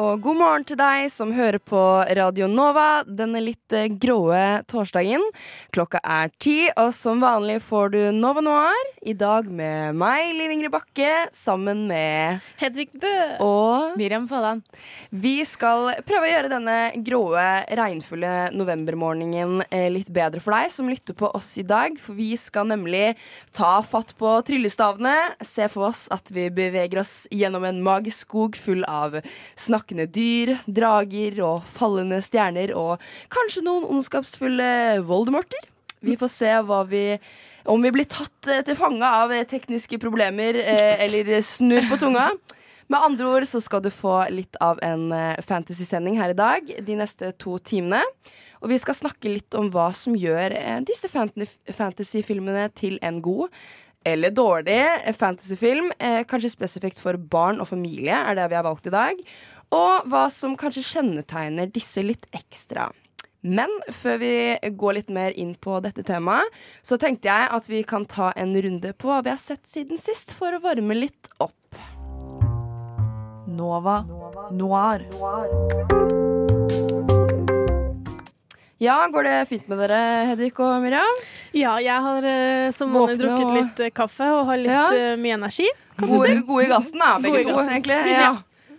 Og god morgen til deg som hører på Radio Nova denne litt eh, gråe torsdagen. Klokka er ti, og som vanlig får du Nova Noir i dag med meg, Liv Ingrid Bakke, sammen med Hedvig Bø. og Miriam Fallan. Vi skal prøve å gjøre denne gråe, regnfulle novembermorgenen eh, litt bedre for deg som lytter på oss i dag. For vi skal nemlig ta fatt på tryllestavene, se for oss at vi beveger oss gjennom en magisk skog full av snakkende dyr, drager og fallende stjerner og kanskje noen ondskapsfulle voldemorter. Vi får se vi om vi blir tatt eh, til fange av eh, tekniske problemer eh, eller snurr på tunga. Med andre ord så skal du få litt av en fantasy-sending her i dag de neste to timene. Og vi skal snakke litt om hva som gjør disse fantasy-filmene til en god eller dårlig fantasyfilm. Eh, kanskje spesifikt for barn og familie er det vi har valgt i dag. Og hva som kanskje kjennetegner disse litt ekstra. Men før vi går litt mer inn på dette temaet, så tenkte jeg at vi kan ta en runde på hva vi har sett siden sist, for å varme litt opp. Nova Noir. Ja, går det fint med dere, Hedvig og Miriam? Ja, jeg har eh, som vanlig drukket litt eh, kaffe og har litt Ja. eh, mye energi. Gode, gode i gassen, da, begge Gode to, gassen. egentlig. Ja.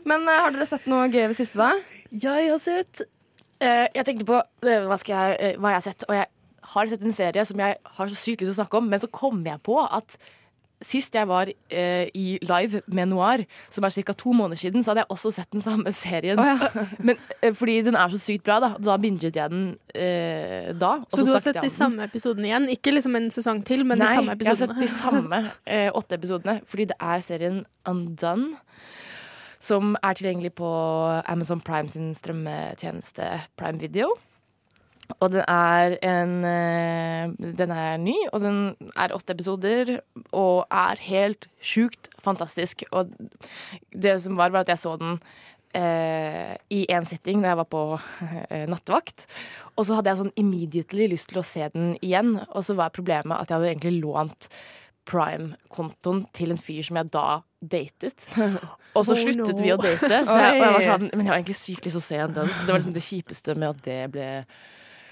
Men uh, har dere sett noe gøy i det siste, da? Jeg har sett uh, Jeg tenkte på eh, hva, skal jeg, uh, hva jeg har sett, og jeg har sett en serie som jeg har så sykt lyst til å snakke om, men så kom jeg på at Sist jeg var eh, i live med Noir, som er ca. to måneder siden, så hadde jeg også sett den samme serien. Oh, ja. Men eh, fordi den er så sykt bra, da, da binget jeg den eh, da. og Så du har sett de samme episodene igjen? Ikke liksom en sesong til, men Nei, de samme jeg har sett de samme eh, åtte episodene, fordi det er serien Undone. Som er tilgjengelig på Amazon Prime sin strømmetjeneste Prime Video. Og den er en eh, Den er ny, og den er åtte episoder og er helt sjukt fantastisk. Og det som var, var at jeg så den eh, i én sitting da jeg var på eh, nattevakt. Og så hadde jeg sånn immediately lyst til å se den igjen, og så var problemet at jeg hadde egentlig lånt Prime-kontoen til en fyr som jeg da datet. Og så Oh, sluttet no. vi å date, så jeg, jeg var sånn Men jeg har egentlig sykt lyst til å se en dans. Det var liksom det kjipeste med at det ble,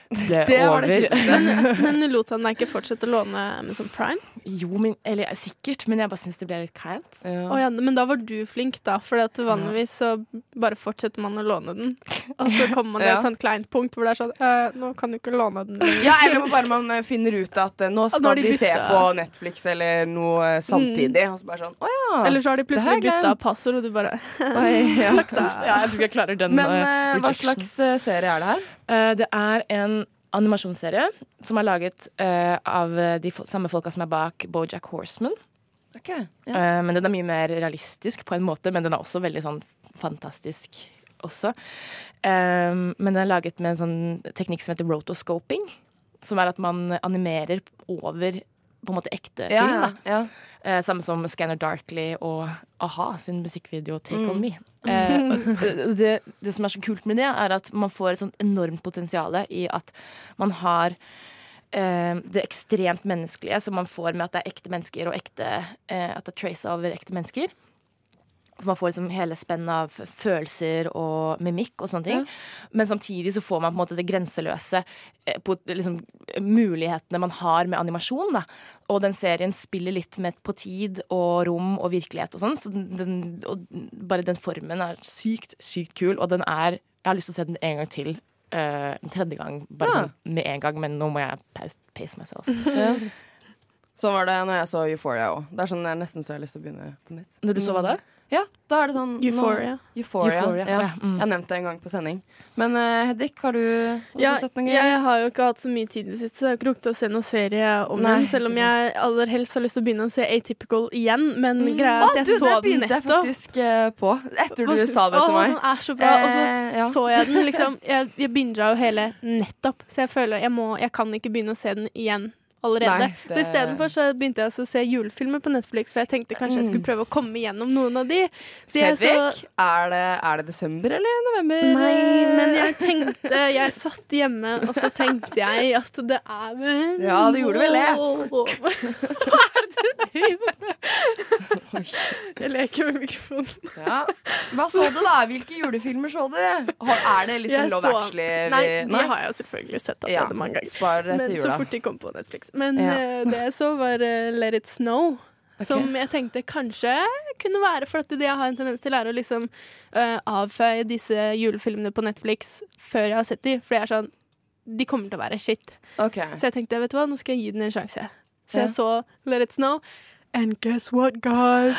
ble Det var det men, Men lot han deg ikke fortsette å låne Amazon Prime? Jo, men, eller sikkert, men jeg bare syns det ble litt kleint. Å ja, men da var du flink, da. For vanligvis så bare fortsetter man å låne den. Og så kommer man til Ja. et sånt kleint punkt hvor det er sånn «Eh, Nå kan du ikke låne den lenger. Ja, eller bare man eh, finner ut at nå nå nå skal de de se på Netflix eller noe samtidig, samtidig. Og så bare sånn, å ja. Eller så har de plutselig bytta passord, og du bare Oi, ja. Takk, da. Ja, jeg tror ikke jeg klarer den. Men eh, eh, hva slags eh, serie er det her? Uh, det er en animasjonsserie som er laget uh, av de samme folka som er bak Bojack Horseman. Okay, ja. uh, men den er mye mer realistisk på en måte, men den er også veldig sånn fantastisk også. Eh, men den er laget med en sånn teknikk som heter rotoscoping. Som er at man animerer over på en måte ekte Ja, film. ja, Da. ja. Eh, samme som Scanner Darkly og a-ha sin musikkvideo Take Mm. On Me. Eh, det, det som er så kult med det, er at man får et sånt enormt potensial i at man har eh, det ekstremt menneskelige som man får med at det er ekte mennesker, og ekte, eh, at det er trace over ekte mennesker. Man får liksom hele spennet av følelser og mimikk og sånne ting. Men samtidig så får man på en måte det grenseløse eh, på liksom, mulighetene man har med animasjon. Da. Og den serien spiller litt med på tid og rom og virkelighet og sånn. Så den, den, og bare den formen er sykt, sykt kul, og den er Jeg har lyst til å se den en gang til. Uh, en tredje gang, bare Ja. sånn med en gang, men nå må jeg pace, pace myself. Ja. Sånn var det når jeg så Euphoria òg. Det er sånn jeg nesten så jeg har lyst til å begynne på nytt. Når du så hva da? Ja, da er det sånn nå- Euphoria. Euphoria. Euphoria, Ja. ja, mm. Jeg har nevnt det en gang på sending. Men uh, Hedvig, har du også Ja, sett noen jeg har jo ikke hatt så mye tid i det siste, så jeg har ikke rukket å se noen serie om Nei, den. Selv om jeg aller helst har lyst til å begynne å se Atypical igjen. Men greia er Å, at jeg du, så det begynte jeg faktisk uh, på etter du sa det til meg. Å, den er så bra. Og så Eh, ja. så jeg den liksom Jeg, jeg binga jo hele nettopp, så jeg føler jeg må Jeg kan ikke begynne å se den igjen allerede. Nei, Så det- istedenfor så begynte jeg å se julefilmer på Netflix, for jeg tenkte kanskje jeg skulle prøve å komme gjennom noen av de. Så Hedvig, så er, det, er det desember eller november? Nei, men jeg tenkte Jeg satt hjemme, og så tenkte jeg at det er vel Ja, du gjorde vel det. Hva er det du driver med? Jeg leker med mikrofonen. Ja. Hva så du, da? Hvilke julefilmer så du? Er det liksom Love Actually? Nei, det de har jeg jo selvfølgelig sett ja. allerede mange ganger. Spar det Men så fort de kom på Netflix. Men Ja. eh, det jeg så, var eh, Let It Snow. Som jeg tenkte kanskje kunne være For at det jeg har en tendens til, å liksom uh, avfeie disse julefilmene på Netflix før jeg har sett dem. For jeg er sånn De kommer til å være shit. Okay. Så jeg tenkte, vet du hva, nå skal jeg gi den en sjanse. Så Ja. jeg så Let It Snow. And guess what, guys?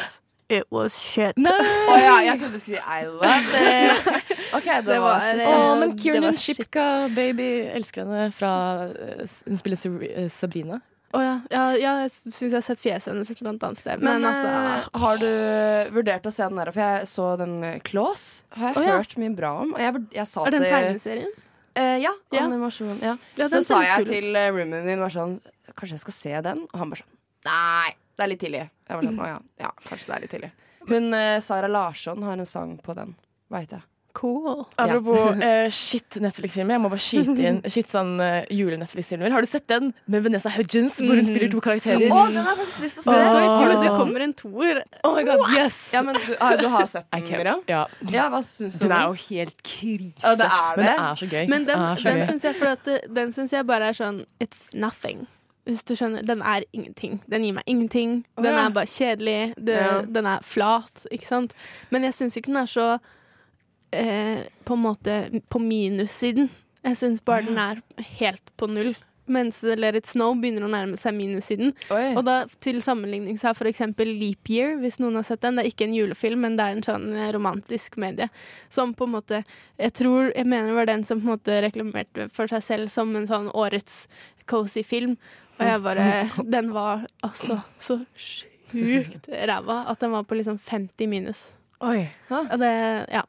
It was shit. Å ja, jeg trodde du skulle si I love it. Ok, det, Det var var, shit. oh, men Kiernan. Shipka, baby, elsker henne fra eh, Hun spiller eh, Sabrina. Å ja. ja, ja, jeg syns jeg har sett fjeset hennes et eller annet sted. Men, Men, altså eh, har du vurdert å se den der? For jeg så den Claus. Har jeg Å, ja. hørt mye bra om. Og jeg, jeg sa Er den en tegneserien? Uh, ja, Ja. animasjon. Ja. Ja, så sa jeg til roomien min var sånn Kanskje jeg skal se den? Og han bare sånn Nei, det er litt tidlig. Jeg var sånn, å ja, ja, kanskje det er litt tidlig. Hun eh, Sara Larsson har en sang på den, veit jeg. Cool. Apropos uh, shit Netflix-filmer. Jeg må bare skyte inn shit sånn uh, jule-Netflix-filmer. Har du sett den med Vanessa Hudgens, hvor hun spiller to karakterer? Å, den har jeg faktisk lyst til å se! Så i fjor det kommer en toer. Oh my god, yes! Ja, men du, ah, du har sett den, Miriam? Ja. Ja, hva syns du? Den er jo helt krise. Ja, det er Men det det. er så gøy. Men den, Det så den syns jeg, jeg bare er sånn It's nothing. Hvis du skjønner. Den er ingenting. Den gir meg ingenting. Den er bare kjedelig. Den, Ja. Den er flat, ikke sant. Men jeg syns ikke den er så eh, på en måte på minussiden. Jeg syns bare den er helt på null. Mens Let It Snow begynner å nærme seg minussiden. Oi. Og da til sammenligning så for eksempel Leap Year, hvis noen har sett den. Det er ikke en julefilm, men det er en sånn eh, romantisk medie. Som på en måte Jeg tror, jeg mener det var den som på en måte reklamerte for seg selv som en sånn årets cozy film. Og jeg bare Den var altså så sjukt ræva at den var på liksom 50 minus. Oi. Og det Ja.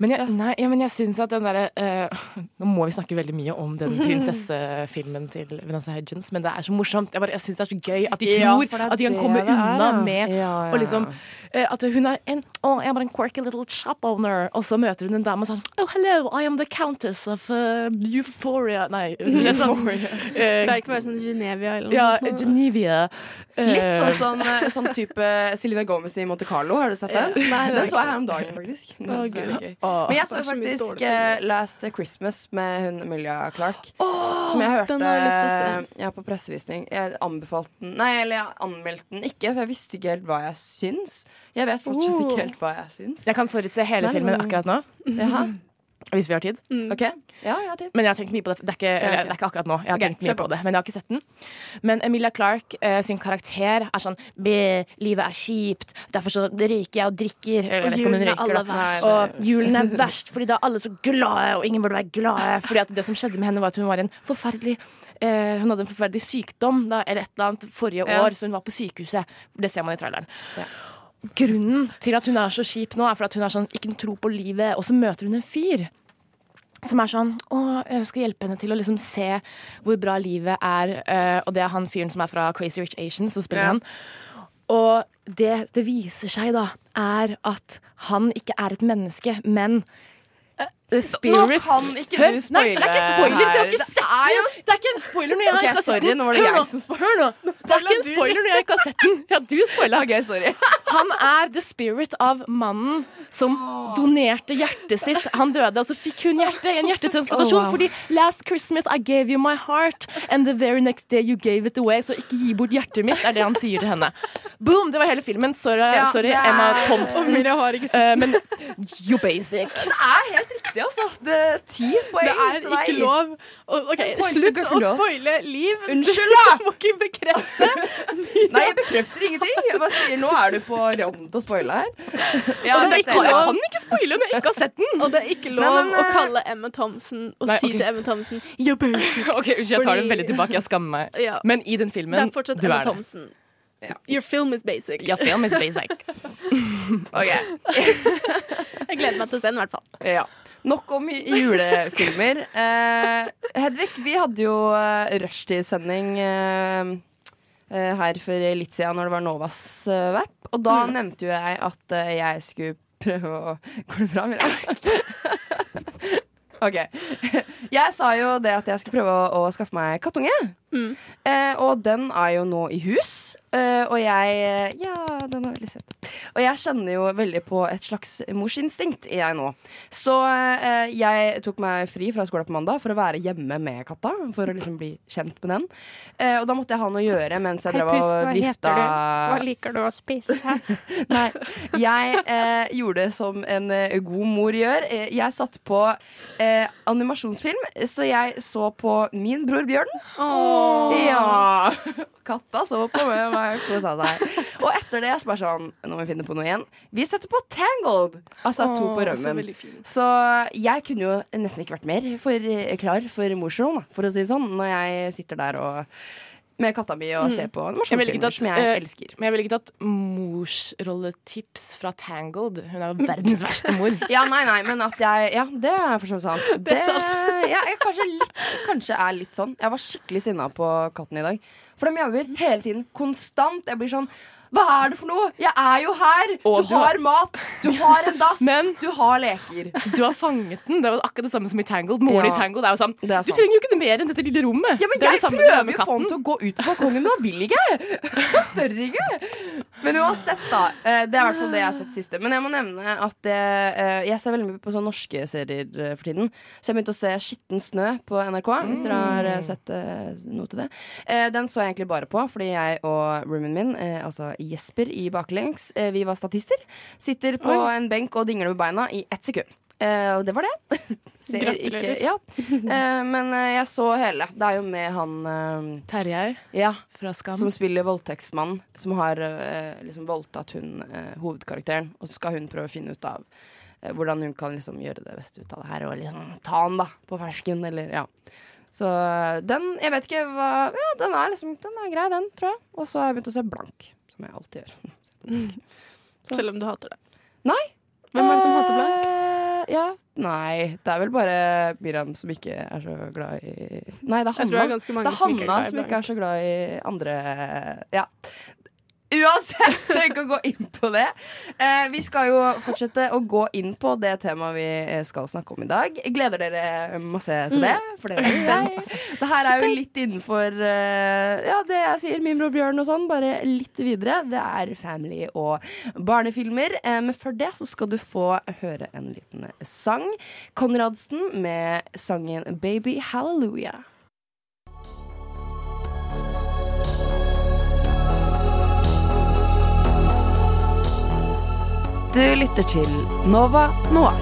Men jeg, nei, ja, men jeg syns at den derre eh, Nå må vi snakke veldig mye om den prinsessefilmen til Vanessa Hudgens, men det er så morsomt. Jeg, bare- jeg syns det er så gøy at de tror ja, er at de kan det komme det er, unna ja. med Ja, ja, å liksom eh, At hun er en Å, jeg er bare en quirky little shop owner. Og så møter hun en dame og sånn Oh, hello, I am the countess of uh, Euphoria Nei, Euphoria. eh, Det er ikke bare sånn Genevia eller ja. Genevia. Eh, Litt sånn som eh, sånn type Selena Gomez i Monte Carlo. Har du sett den? Nei, den så jeg her om dagen, faktisk. Den Gøy. Åh. Men jeg så faktisk eh, Last Christmas med hun Emilia Clark. som jeg hørte den har jeg lyst til å se. ja, på pressevisning. Jeg anbefalte den Nei, eller jeg anmeldte den ikke, for jeg visste ikke helt hva jeg syns. Jeg vet fortsatt ikke helt hva jeg syns. Jeg kan forutse hele er filmen liksom- akkurat nå, Jaha, hvis vi har tid. ok Ja, jeg har tid. Men jeg har tenkt mye på det. Det er ikke, ok. det er ikke akkurat nå. Jeg har okay, tenkt mye på. på det, Men jeg har ikke sett den. Men Emilia Clarke eh, sin karakter er sånn Be, livet er kjipt, derfor så røyker jeg og drikker. Eller, og julen julen er aller verst. Og julen er verst fordi da er alle så glade, og ingen burde være glade. Fordi at det som skjedde med henne, var at hun var en forferdelig eh, Hun hadde en forferdelig sykdom da, eller et eller annet forrige Ja. år, så hun var på sykehuset. Det ser man i traileren. Grunnen til at hun er så kjip nå, er for at hun har sånn, ikke tro på livet. Og så møter hun en fyr som er sånn Å, jeg skal hjelpe henne til å liksom se hvor bra livet er. Uh, og det er han fyren som er fra Crazy Rich Asians, som spiller Ja. han. Og det det viser seg, da, er at han ikke er et menneske, men spirit Nå kan ikke Hør, du Nei, spoile det er ikke spoiler, for jeg har ikke Det sett den! Det er ikke en spoiler når jeg Ok, ikke har sorry, sett den. nå var det Hør jeg som spoiler. Hør nå. Det er ikke en spoiler når jeg ikke har sett den. Ja, du spoila. Okay, sorry. Han er the spirit av mannen som donerte hjertet sitt. Han døde, og så fikk hun hjerte, en hjertetransplantasjon. Oh, wow. Fordi last Christmas I gave you my heart, and the very next day you gave it away. Så ikke gi bort hjertet mitt, er det han sier til henne. Boom! Det var hele filmen. Sorry, Ja, sorry Emma Thompson. Eh, men you basic. Det er helt riktig. Riktig, altså. Det er ti poeng Det er til deg. ikke lov. Og, ok, Slutt å spoile liv. Unnskyld, da! Du må ikke bekrefte. Nei, jeg bekrefter ingenting. Jeg bare sier nå er du på randen til å spoile her. Ja, det er ikke er- lov. kan ikke spoile når jeg ikke har sett den! Og det er ikke lov Nei, men, å eh, kalle Emma Thompson og Nei, si okay. til Emma Thompson You're basic. Ok, Unnskyld, jeg tar det veldig tilbake. Jeg skammer meg. Ja. Men i den filmen, Det er fortsatt du Emma er det. Thompson. Ja. Your film is basic. Your film is basic. Ok. Jeg gleder meg til å se den, i hvert fall. Ja. Nok om julefilmer. Eh, Hedvig, vi hadde jo eh, rushtidssending eh, eh, her for litt siden når det var Novas eh, Vap. Og da nevnte jo jeg at eh, jeg skulle prøve å Går det bra, Mira? OK. Jeg sa jo det at jeg skulle prøve å, å skaffe meg kattunge. Eh, og den er jo nå i hus. Eh, og jeg Ja, den er veldig søt. Og jeg kjenner jo veldig på et slags morsinstinkt, jeg nå. Så uh, jeg tok meg fri fra skolen på mandag for å være hjemme med katta. For å liksom bli kjent med den. Uh, og da måtte jeg ha noe å gjøre mens jeg drev og vifta liker du å spise? Nei. Jeg eh, gjorde det som en eh, god mor gjør. Eh, jeg satt på eh, animasjonsfilm, så jeg så på Min bror Bjørn. Ja! Katta så på meg og kosa seg. Og etter det så bare sånn Nå må vi finne på noe igjen. Vi setter på Tangled! Altså to på rømmen. Så. Så jeg kunne jo nesten ikke vært mer for, klar for morsrollen, for å si det sånn, når jeg sitter der og med katta mi og se på Mm. Ville ikke animasjonsfilmer som jeg uh, elsker. Men jeg ville ikke tatt morsrolletips fra Tangled. Hun er jo verdens verste mor. Ja, nei, nei, men at jeg Ja, det er for så vidt sant. Det er sant. ja, jeg kanskje, litt, kanskje er litt sånn. Jeg var skikkelig sinna på katten i dag. For de jobber hele tiden. Konstant. Jeg blir sånn Hva er det for noe? Jeg er jo her! Du du har- mat, du har en dass, Men- du har leker. Du har fanget den. Det var akkurat det samme som i Tangled. Moren Ja. i Tangled er jo sånn Du trenger jo ikke mer enn dette lille rommet. Ja, men Det jeg det prøver jo å få den til å gå ut på balkongen, men han vil ikke. Han tør ikke. Men uansett, da. eh, Det er i hvert fall det jeg har sett siste. Men jeg må nevne at eh, jeg ser veldig mye på sånne norske serier eh, for tiden. Så jeg begynte å se Skitten snø på NRK, hvis dere har eh, sett eh, noe til det. Eh, Den så jeg egentlig bare på fordi jeg og roomien min, eh, altså Jesper i baklengs, eh, vi var statister. Sitter på en benk og dingler med beina i ett sekund. Eh, og det var det. Ser Gratulerer. Ja. Eh, men jeg så hele. Det er jo med han Terjei ja, fra Skam. som spiller voldtektsmann, som har liksom voldtatt hun hovedkarakteren. Og så skal hun prøve å finne ut av hvordan hun kan liksom gjøre det beste ut av det her, og liksom ta han da på fersken, eller ja. Så den Jeg vet ikke hva Ja, den er liksom Den er grei, den, tror jeg. Og så har jeg begynt å se blank, som jeg alltid gjør. Selv om du hater det. Nei. Hvem er det som hater blank? Eh, ja, nei. Det er vel bare Miriam som ikke er så glad i Nei, det er Hanna. Det er Hanna som ikke er så glad i andre Ja. Uansett, trenger ikke å gå inn på det. Eh, vi skal jo fortsette å gå inn på det temaet vi eh, skal snakke om i dag. Gleder dere masse til det? For dere er spent. Det her er jo litt innenfor eh, Ja, det jeg sier, min bror Bjørn og sånn, bare litt videre. Det er family og barnefilmer. Eh, men før det så skal du få høre en liten sang. Konradsen med sangen 'Baby Hallelujah'. Du lytter til Nova Noir.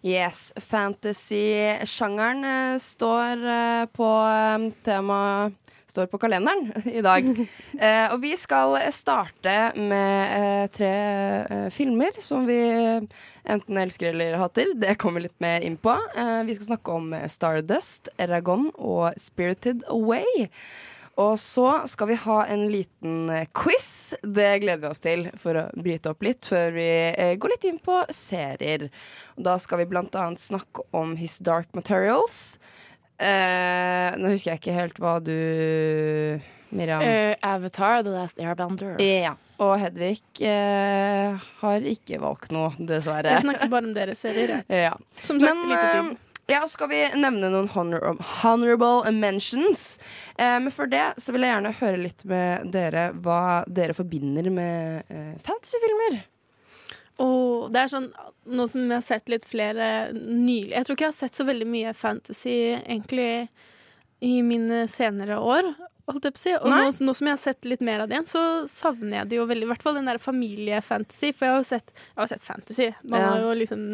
Yes, fantasy-sjangeren eh, står eh, på temaet tema Står på kalenderen i dag. Eh, og vi skal starte med eh, tre eh, filmer som vi enten elsker eller hater. Det kommer vi litt mer inn på. Eh, vi skal snakke om Stardust, Eragon og Spirited Away. Og så skal vi ha en liten eh, quiz. Det gleder vi oss til for å bryte opp litt før vi eh, går litt inn på serier. Og da skal vi blant annet snakke om His Dark Materials. Eh, nå husker jeg ikke helt hva du Miriam Eh, Avatar, The Last Airbender. Ja. Og Hedvig eh, har ikke valgt noe, dessverre. Jeg snakker bare om deres serier. jeg. Ja. Som sagt, Men lite eh, tid. ja, skal vi nevne noen honor honorable mentions. Eh, men før det så vil jeg gjerne høre litt med dere hva dere forbinder med eh, fantasyfilmer. Og det er sånn Nå som jeg har sett litt flere nylig Jeg tror ikke jeg har sett så veldig mye fantasy egentlig i mine senere år. holdt jeg på å si. Og nå, nå som jeg har sett litt mer av det igjen, så savner jeg det jo veldig. I hvert fall den der familiefantasy. For jeg har jo sett, jeg har sett fantasy. Man Ja. har jo liksom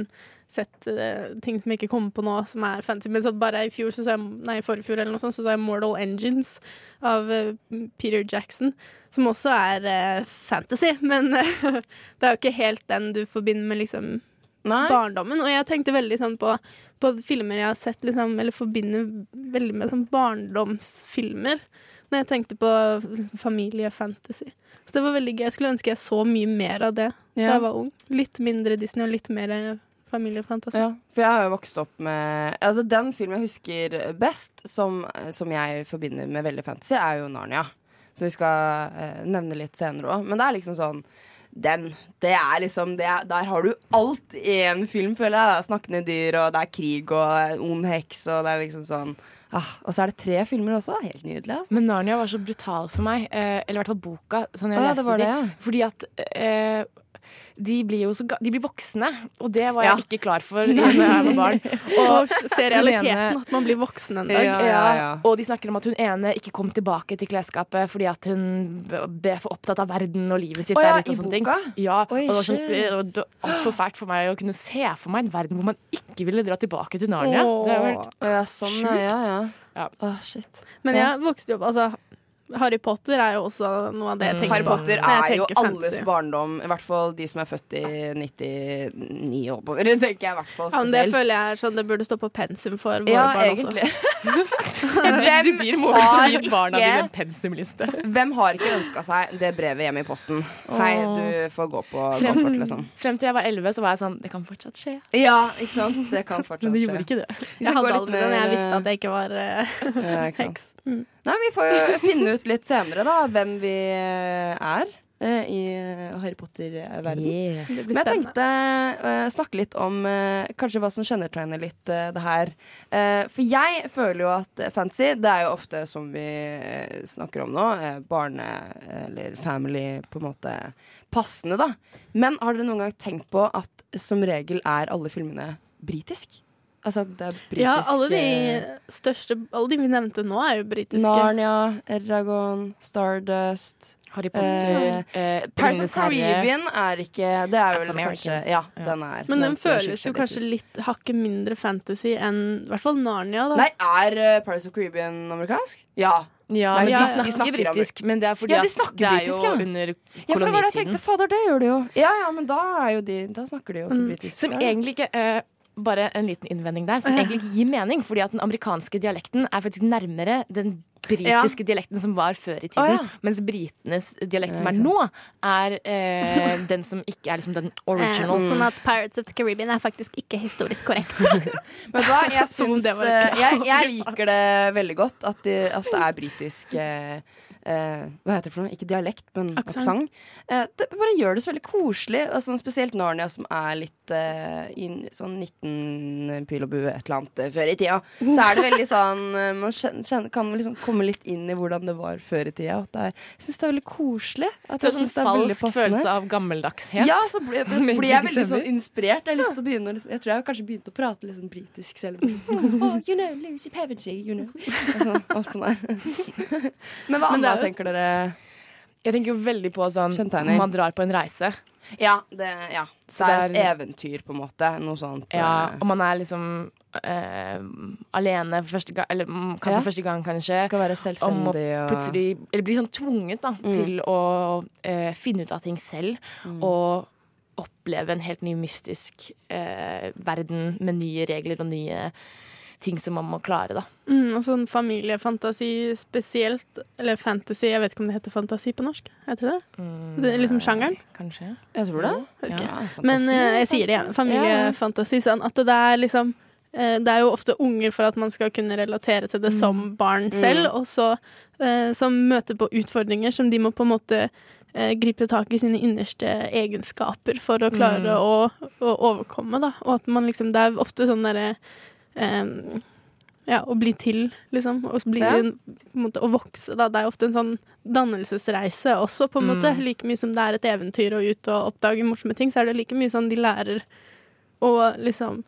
sett uh, ting som jeg ikke kommer på nå, som er fantasy. Men så bare i fjor, så så jeg, nei, forrige fjor eller noe sånt, så så jeg Mortal Engines av uh, Peter Jackson. Som også er uh, fantasy, men det er jo ikke helt den du forbinder med liksom Nei. barndommen. Og jeg tenkte veldig sånn på, på filmer jeg har sett, liksom, eller forbinder veldig med sånn barndomsfilmer. Når jeg tenkte på liksom, familiefantasy. Så det var veldig gøy. Jeg skulle ønske jeg så mye mer av det da jeg var ung. Litt mindre Disney og litt mer familiefantasi. Ja, for jeg har jo vokst opp med Altså Den filmen jeg husker best, som, som jeg forbinder med veldig fantasy, er jo Narnia. Som vi skal eh, nevne litt senere òg. Men det er liksom sånn den. Det er liksom det er, Der har du alt i en film, føler jeg. Det er snakkende dyr, og det er krig og ond heks, og det er liksom sånn ah, Og så er det tre filmer også. Helt nydelig. Altså. Men Narnia var så brutal for meg, eh, eller i hvert fall boka. Sånn jeg ja, leste det det. Fordi at eh, de blir jo så ga de blir voksne, og det var jeg Ja. ikke klar for da jeg var barn. Og se realiteten, ene- at man blir voksen en dag. Ja, Ja. Og de snakker om at hun ene ikke kom tilbake til klesskapet fordi at hun ble for opptatt av verden og livet sitt oh, ja, der ute. og sånne ting. Ja, Oi, og det var sånn, altfor fælt for meg å kunne se for meg en verden hvor man ikke ville dra tilbake til Narnia. Det har vært ja, sånn, ja, ja, ja. Shit. Men jeg vokste jo opp Altså, Harry Potter er jo også noe av det jeg tenker Harry på. Potter når er jo alles fantasy. barndom. I hvert fall de som er født i 99 og oppover. Det tenker jeg i hvert fall Ja, men det føler jeg er sånn det burde stå på pensum for våre Ja, barn også. egentlig. Du blir moren som gir barna dine en pensumliste. Hvem har ikke ønska seg det brevet hjemme i posten? Hei, du får gå på Godtfort, liksom. Frem til jeg var 11, så var jeg sånn Det kan fortsatt skje. Ja, ikke sant? Det kan fortsatt Men det skje. gjorde ikke det. Jeg hadde aldri den. Jeg visste at jeg ikke var uh, ja, ikke heks. Mm. Nei, vi får jo finne ut litt senere, da, hvem vi er eh, i eh, Harry Potter-verden. Yeah. Men jeg tenkte uh, snakke litt om uh, kanskje hva som kjennetegner litt uh, det her. Uh, for jeg føler jo at fantasy, det er jo ofte som vi eh, snakker om nå, eh, barne- eller family på en måte passende, da. Men har dere noen gang tenkt på at som regel er alle filmene britisk? Altså det er britisk Ja, alle de eh, største Alle de vi nevnte nå, er jo britiske. Narnia, Eragon, Stardust Harry Potter, eh, Paris Ringenes of. Caribbean er ikke Det er jo vel American. kanskje Ja, Ja. den er Men den føles jo kanskje litt hakket mindre fantasy enn i hvert fall Narnia, da. Nei, er uh, Paris of Caribbean amerikansk? Ja. Ja, Nei, men ja, de snakker, De snakker britisk, men det er fordi Ja, de at det er britisk, jo ja. under ja, for det var det jeg tenkte. Fader, det gjør de jo. Ja, ja, men da er jo de Da snakker de jo også Mm. britisk. Som egentlig ikke eh, Bare en liten innvending der, som egentlig ikke gir mening. Fordi at den amerikanske dialekten er faktisk nærmere den britiske dialekten som var før i tiden. Oh, ja. Mens britenes dialekt som er nå, er eh, den som ikke er liksom den original. Eh, sånn at Pirates of the Caribbean er faktisk ikke historisk korrekt. Men hva, jeg syns det eh, jeg, jeg liker det veldig godt at, de, at det er britisk eh, eh, Hva heter det for noe? Ikke dialekt, men Aksent. Eh, det bare gjør det så veldig koselig. Sånn spesielt Narnia, som er litt eh, in, sånn 19 pil og bue, et eller annet eh, før i tida. Så er det veldig sånn eh, Man kjenner, kjen- kan liksom komme litt inn i hvordan det var før i tida. Og at det er, jeg syns det er veldig koselig. At Så jeg synes det er veldig falsk passende. følelse av gammeldagshet. Ja, så blir, blir jeg veldig sånn inspirert. Jeg, har lyst til å begynne, liksom- jeg tror jeg har kanskje begynte å prate litt sånn britisk selv. Oh, you know, Lucy Pevensey, you know. Altså, sånn, alt sånn der. Men hva Men jo- tenker dere? Jeg tenker jo veldig på sånn man drar på en reise. Ja, det, ja. Så det er et eventyr, på en måte. Noe sånt. Ja, eh, og man er liksom eh, alene for første gang, eller mm, kan Ja. for første gang, kanskje. skal være selvstendig og plutselig Eller bli sånn tvunget da, Mm. til å eh, finne ut av ting selv. Og oppleve en helt ny mystisk eh, verden med nye regler og nye ting som man må klare, da. Mm, og sånn familiefantasi spesielt. Eller fantasy, jeg vet ikke om det heter fantasi på norsk. Heter det det? Det er liksom sjangeren? Kanskje. Jeg tror det. Ja. Ja, Men uh, jeg sier det, ja. fantasi. Familiefantasi. Sånn at det er liksom eh, Det er jo ofte unger for at man skal kunne relatere til det som barn selv, og så eh, som møter på utfordringer som de må på en måte eh, gripe tak i sine innerste egenskaper for å klare å, å overkomme, da. Og at man liksom Det er ofte sånn derre eh, ja, å bli til, liksom. Og bli, Ja. måte, å vokse, da. Det er ofte en sånn dannelsesreise også, på en måte. Like mye som det er et eventyr å ut og oppdage morsomme ting, så er det like mye sånn de lærer å liksom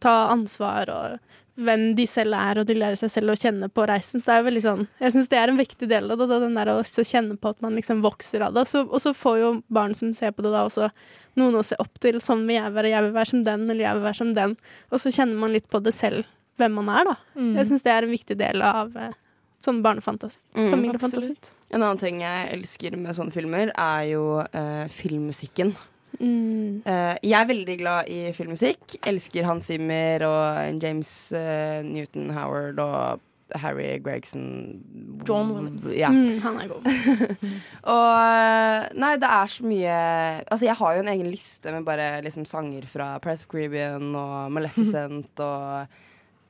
ta ansvar og hvem de selv er, og de lærer seg selv å kjenne på reisen. Så det er jo veldig sånn Jeg syns det er en viktig del av det, da, den der å kjenne på at man liksom vokser av det. Så, og så får jo barn som ser på det, da også noen å se opp til. Sånn vil jeg være, jeg vil være som den, eller jeg vil være som den. Og så kjenner man litt på det selv, hvem man er, da. Jeg syns det er en viktig del av eh, sånn barnefantasi. Mm, Familiefantasi. En annen ting jeg elsker med sånne filmer, er jo eh, filmmusikken. Mm. Eh, jeg er veldig glad i filmmusikk. Elsker Hans Zimmer og James uh, Newton Howard og Harry Gregson. John Williams. Ja. Mm, han er god. Og eh, Nei, det er så mye Altså, jeg har jo en egen liste med bare liksom sanger fra Press of Caribbean og Maleficent og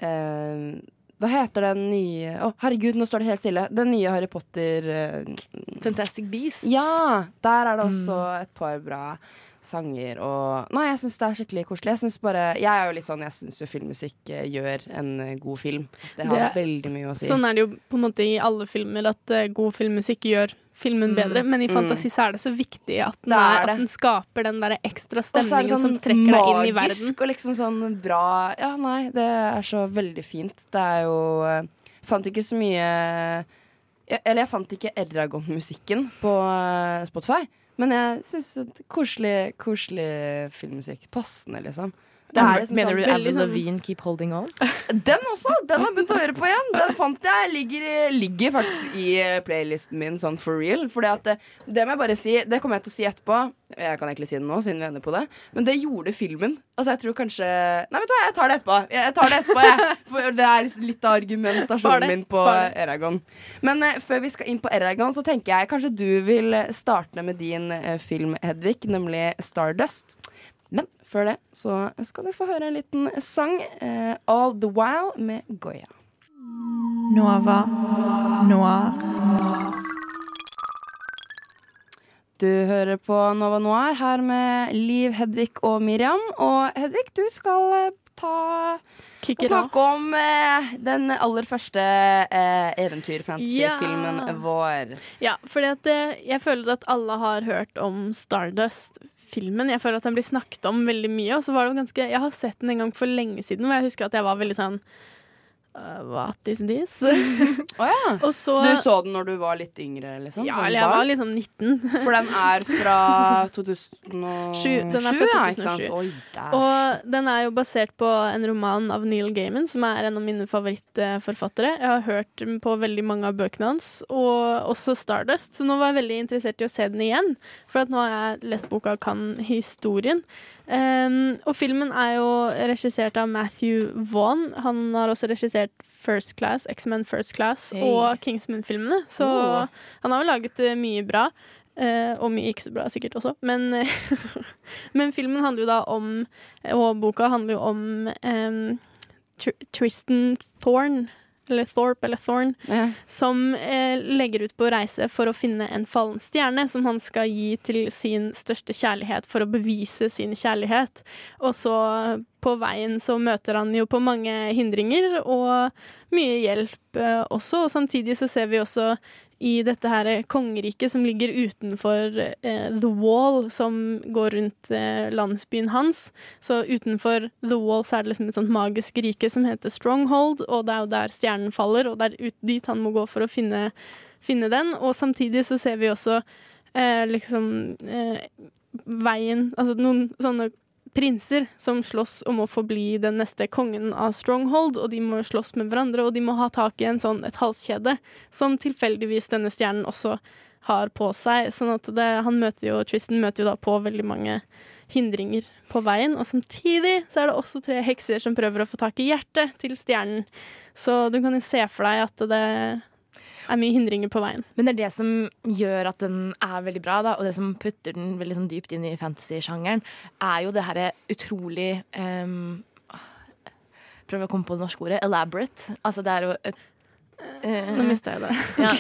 uh, Hva heter den nye Å, herregud, nå står det helt stille. Den nye Harry Potter Fantastic Beasts. Ja! Der er det også et par bra sanger og Nei, jeg syns det er skikkelig koselig. Jeg synes bare Jeg er jo litt sånn Jeg syns jo filmmusikk eh, gjør en eh, god film. Det har Det- veldig mye å si. Sånn er det jo på en måte i alle filmer, at eh, god filmmusikk gjør filmen bedre. Men i fantasi så er det så viktig at den, er at den skaper den der ekstra stemningen sånn som trekker deg inn i verden. magisk og liksom sånn bra Ja, nei, det er så veldig fint. Det er jo jeg Fant ikke så mye jeg, Eller jeg fant ikke Eragon-musikken på Spotify. Men jeg syns koselig, koselig filmmusikk. Passende, liksom. Det liksom Mener sånn, du Avril sånn- Lavigne Keep Holding On? Den også! Den har jeg begynt å høre på igjen. Den fant jeg. Ligger, ligger faktisk i eh, playlisten min sånn for real. At det, det må jeg bare si Det kommer jeg til å si etterpå. Jeg kan egentlig si det nå, siden vi ender på det. Men det gjorde filmen. Altså, jeg tror kanskje Nei, vet du hva, jeg tar det etterpå. Jeg tar det etterpå, jeg. For det er liksom litt av argumentasjonen min på. Eragon. Men uh, før vi skal inn på Eragon, så tenker jeg kanskje du vil eh, starte med din uh, film, Hedvig, nemlig Stardust. Men før det så skal du få høre en liten sang. eh, All The While med Goya. Nova Noir. Du hører på Nova Noir her med Liv, Hedvig og Miriam. Og Hedvig, du skal eh, ta Kick og off. snakke om eh, den aller første eh, eventyrfantasyfilmen Ja. vår. Ja, for eh, jeg føler at alle har hørt om Stardust-filmen. Jeg føler at den blir snakket om veldig mye. Og så var det ganske Jeg har sett den en gang for lenge siden, hvor jeg husker at jeg var veldig sånn What is this? oh, ja. og så Du så den når du var litt yngre, liksom? Ja, eller jeg var liksom 19. For den er fra 2007, den er fra ja, ikke 2007. sant? Oi, der. Og den er jo basert på en roman av Neil Gaiman, som er en av mine favorittforfattere. Jeg har hørt på veldig mange av bøkene hans, og også Stardust. Så nå var jeg veldig interessert i å se den igjen, for at nå har jeg lest boka og kan historien. Um, og filmen er jo regissert av Matthew Vaughn. Han har også regissert First Class, X-Men First Class Hey. og Kingsman-filmene. Så Oh. han har jo laget eh, mye bra. Uh, og mye ikke så bra, sikkert også. Men, men filmen handler jo da om Og boka handler jo om um, Tr Tristan Thorne. Eller Thorpe, eller Thorn, Ja. som eh, legger ut på reise for å finne en fallen stjerne som han skal gi til sin største kjærlighet for å bevise sin kjærlighet. Og så på veien så møter han jo på mange hindringer og mye hjelp eh, også. Og samtidig så ser vi også i dette her kongeriket som ligger utenfor eh, The Wall, som går rundt eh, landsbyen hans. Så utenfor The Wall så er det liksom et sånt magisk rike som heter Stronghold, og det er jo der stjernen faller, og det er ut dit han må gå for å finne, finne den. Og samtidig så ser vi også eh, liksom eh, veien Altså noen sånne prinser som slåss om å få bli den neste kongen av Stronghold, og de må slåss med hverandre, og de må ha tak i en sånn, et halskjede som tilfeldigvis denne stjernen også har på seg. Sånn at det, han møter jo, Tristan møter jo da på veldig mange hindringer på veien, og samtidig så er det også tre hekser som prøver å få tak i hjertet til stjernen. Så du kan jo se for deg at det er mye hindringer på veien. Men det er det som gjør at den er veldig bra, da, og det som putter den veldig sånn dypt inn i fantasy-sjangeren, er jo det herre utrolig um, Prøv å komme på det norske ordet. Elaborate. Altså det er jo et Uh, Nå mista jeg det. ja.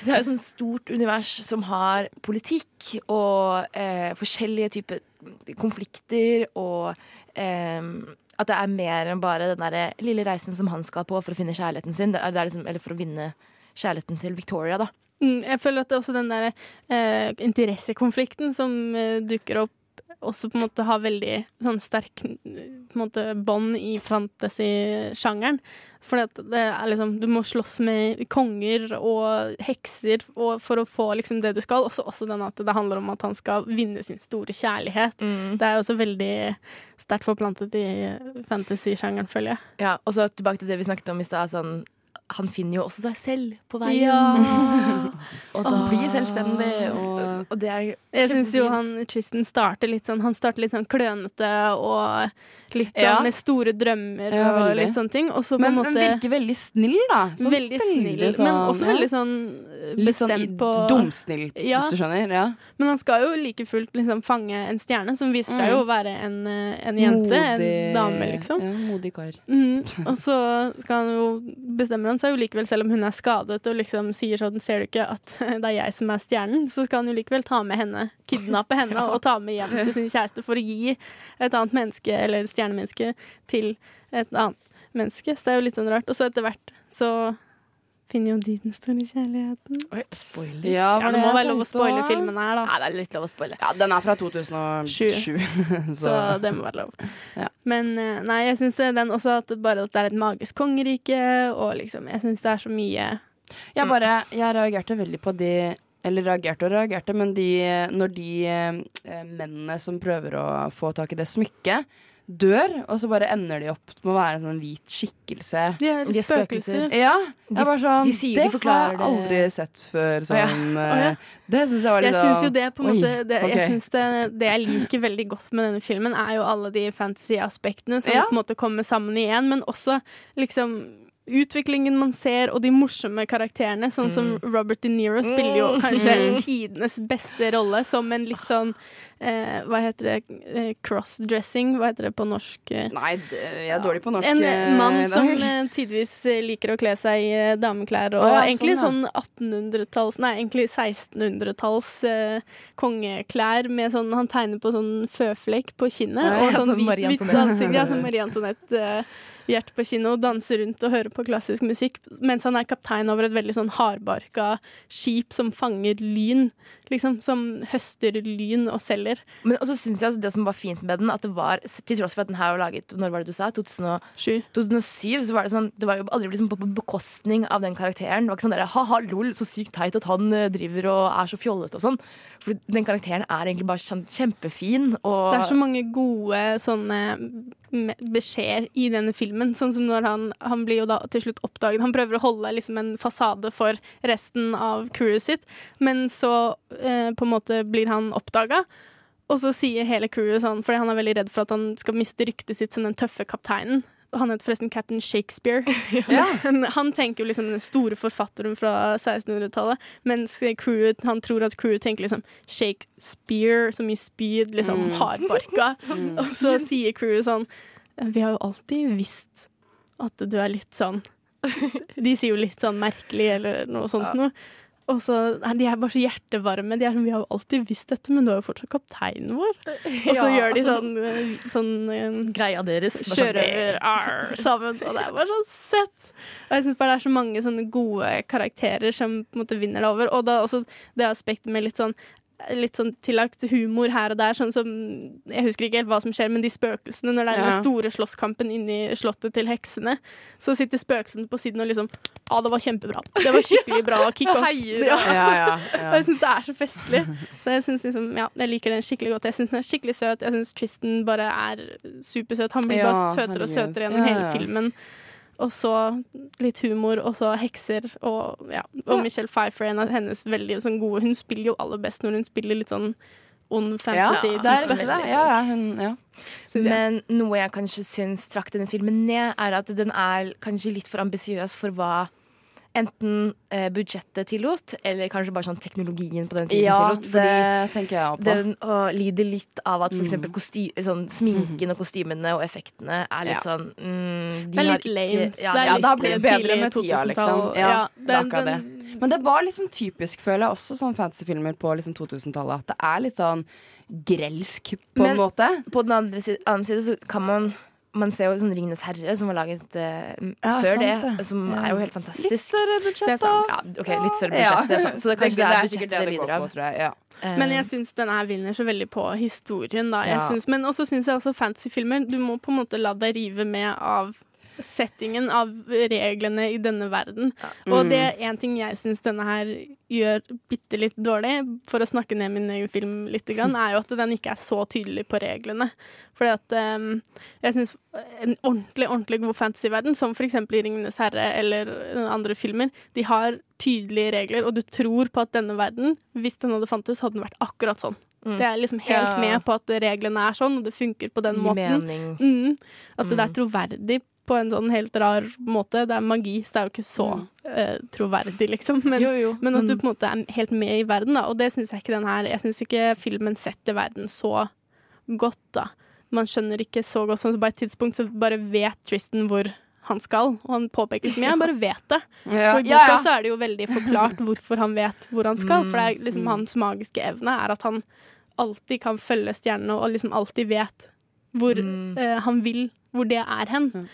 Det er et sånt stort univers som har politikk og eh, forskjellige typer konflikter og eh, at det er mer enn bare den der lille reisen som han skal på for å finne kjærligheten sin. Det er, det er liksom, eller for å vinne kjærligheten til Victoria, da. Mm, jeg føler at det er også den der eh, interessekonflikten som eh, dukker opp, også på en måte har veldig sånn sterk på måte bånd i fantasy-sjangeren. For det er liksom, du må slåss med konger og hekser og for å få liksom det du skal. Også, også den at det handler om at han skal vinne sin store kjærlighet. Mm. Det er også veldig sterkt forplantet i fantasy-sjangeren, føler jeg. Ja, og så tilbake til det vi snakket om i stad. Sånn, han finner jo også seg selv på veien. Ja. Og da blir selvstendig og Og det er Jeg syns jo han Tristan starter litt sånn Han starter litt sånn klønete og litt sånn Ja. med store drømmer Ja, og litt sånne ting. Også på men, han men virker veldig snill, da. Sånn veldig snill, men sånn, også ja. veldig sånn eh, Litt sånn bestemt på dumsnill, Ja. hvis du skjønner. Ja. Men han skal jo like fullt liksom fange en stjerne, som viser seg Mm. jo å være en, eh, en jente. Modig- En dame, liksom. Ja, modig kar. Mm. Og så skal han jo bestemmer han er jo likevel, selv om hun er skadet og liksom sier sånn Ser du ikke at det er jeg som er stjernen? Så skal han jo likevel ta med henne, kidnappe henne og ta med hjem til sin kjæreste for å gi et annet menneske, eller stjernemenneske, til et annet menneske. Så det er jo litt sånn rart. Og så etter hvert så finner jo din den store kjærligheten. Oi, spoiler. Ja, Ja, det må være lov å spoile filmen her, da. Nei, det er litt lov å spoile. Ja, den er fra 2007. Så så det må være lov. Ja. Men eh, nei, jeg syns den også at det bare at det er et magisk kongerike, og liksom Jeg syns det er så mye jeg bare Jeg reagerte veldig på de eller reagerte og reagerte, men de, når de eh, mennene som prøver å få tak i det smykket, dør, og så bare ender de opp med å være en sånn hvit skikkelse. De er De er spøkelser. Ja, De- sånn de sier- Det de forklarer har jeg aldri sett før. Å ja. Oh, ja. Det syns jeg var litt Jeg syns jo det på en Oi, måte det, ok. Jeg synes det, det jeg liker veldig godt med denne filmen, er jo alle de fantasy-aspektene som Ja. på en måte kommer sammen igjen, men også liksom Utviklingen man ser, og de morsomme karakterene. Sånn som Robert De Niro spiller jo kanskje tidenes beste rolle som en litt sånn eh, Hva heter det? Eh, Crossdressing? Hva heter det på norsk? eh? Nei, jeg er dårlig på norsk. En eh, mann som tidvis liker å kle seg i dameklær, og ja, egentlig sånn, sånn 1800-talls Nei, egentlig 1600-talls eh, kongeklær med sånn Han tegner på sånn føflekk på kinnet, Ja, og sånn sånn hvit, ansikt. Ja, sånn Marie Antoinette. eh, Hjerte på kino danser rundt og hører på klassisk musikk mens han er kaptein over et veldig sånn hardbarka skip som fanger lyn. Liksom, som høster lyn og selger. Men også synes jeg altså, det som var fint med den, at det var til tross for at den her var laget Når var det du sa? 2007? 2007? Så var det sånn Det var jo aldri liksom på bekostning av den karakteren. Det var ikke sånn der, ha-ha, lol, så sykt teit at han eh, driver og er så fjollete og sånn. For den karakteren er egentlig bare kjempefin. Og Det er så mange gode sånne beskjeder i denne filmen. Sånn som når han, han blir jo da til slutt oppdaget. Han prøver å holde liksom en fasade for resten av crewet sitt, men så eh, på en måte blir han oppdaga. Og så sier hele crewet sånn, fordi han er veldig redd for at han skal miste ryktet sitt som den tøffe kapteinen. Han heter forresten Captain Shakespeare. ja. han tenker jo liksom den store forfatteren fra 1600-tallet, mens crewet, han tror at crewet tenker liksom Shakespeare, som i spyd, liksom hardbarka. Og så sier crewet sånn Vi har jo alltid visst at du er litt sånn De sier jo litt sånn merkelig eller noe sånt noe. Og så, De er bare så hjertevarme. De er sånn, Vi har jo alltid visst dette, men du er jo fortsatt kapteinen vår. Og så Ja. gjør de sånn, eh, sånn eh, greia deres var sånn, sjørøver sammen, og det er bare så søtt. Og jeg syns bare det er så mange sånne gode karakterer som på en måte vinner det over. Og da også det aspektet med litt sånn Litt sånn tillagt humor her og der, sånn som Jeg husker ikke helt hva som skjer, men de spøkelsene, når det er den store slåsskampen inni slottet til heksene, så sitter spøkelsene på siden og liksom Ja, det var kjempebra. Det var skikkelig bra kick, ass. Heier, Ja. Ja, ja, ja. jeg syns det er så festlig. Så jeg synes liksom, ja, jeg liker den skikkelig godt. Jeg syns den er skikkelig søt. Jeg syns Tristan bare er supersøt. Han blir Ja, bare søtere og søtere gjennom Ja, hele filmen. Og så litt humor, og så hekser, og ja. Og Michelle Pfeiffer, en av hennes veldig sånn gode Hun spiller jo aller best når hun spiller litt sånn ond Ja, fantasy. det er riktig, det. Ja, ja, hun, ja. Men noe jeg kanskje syns trakk denne filmen ned, er at den er kanskje litt for ambisiøs for hva enten eh, budsjettet tillot, eller kanskje bare sånn teknologien på den tiden ja, tillot. Fordi det tenker jeg på. den å, lider litt av at for eksempel sånn, sminken og kostymene og effektene er litt Ja. sånn mm, de Det er litt ikke- lame. Ja, det er ja, litt det har blitt bedre med tida, 2000-tall. liksom. Ja, det er akkurat det. Men det var litt sånn typisk, føler jeg, også sånn fantasyfilmer på liksom 2000-tallet. At det er litt sånn grelsk, på Men- en måte. På den andre side, andre side så kan man man ser jo sånn Ringenes herre, som var laget uh, Ja, før det, det. som er jo helt fantastisk. Litt større budsjett, Det er da. Ja, ok, litt større budsjett, det er sant. Så det, kanskje det, er det går lider av. på, tror jeg. Eh, Men jeg syns denne her vinner så veldig på historien, da. Syns- men også syns jeg også fantasyfilmer Du må på en måte la deg rive med av settingen, av reglene i denne verden. Og det er én ting jeg syns denne her gjør bitte litt dårlig, for å snakke ned min egen film litt, er jo at den ikke er så tydelig på reglene. Fordi at um, jeg syns en ordentlig, ordentlig god fantasyverden, som eksempel i 'Ringenes herre' eller andre filmer, de har tydelige regler, og du tror på at denne verden, hvis den hadde fantes, hadde den vært akkurat sånn. Mm. Det er liksom helt Ja. med på at reglene er sånn, og det funker på den gir måten. Mm. At det er troverdig på en sånn helt rar måte. Det er magi, så det er jo ikke så uh, troverdig, liksom. Men, Jo, jo. men at du på en måte er helt med i verden, da. Og det syns jeg ikke den her Jeg syns ikke filmen setter verden så godt, da. Man skjønner ikke så godt sånn så på et tidspunkt så bare vet Tristan hvor han skal, og han påpeker så mye. Jeg bare vet det. Ja. Og i boka Ja, ja. så er det jo veldig forklart hvorfor han vet hvor han skal. For det er Mm. liksom hans magiske evne er at han alltid kan følge stjernene og liksom alltid vet hvor Mm. uh, han vil, hvor det er hen.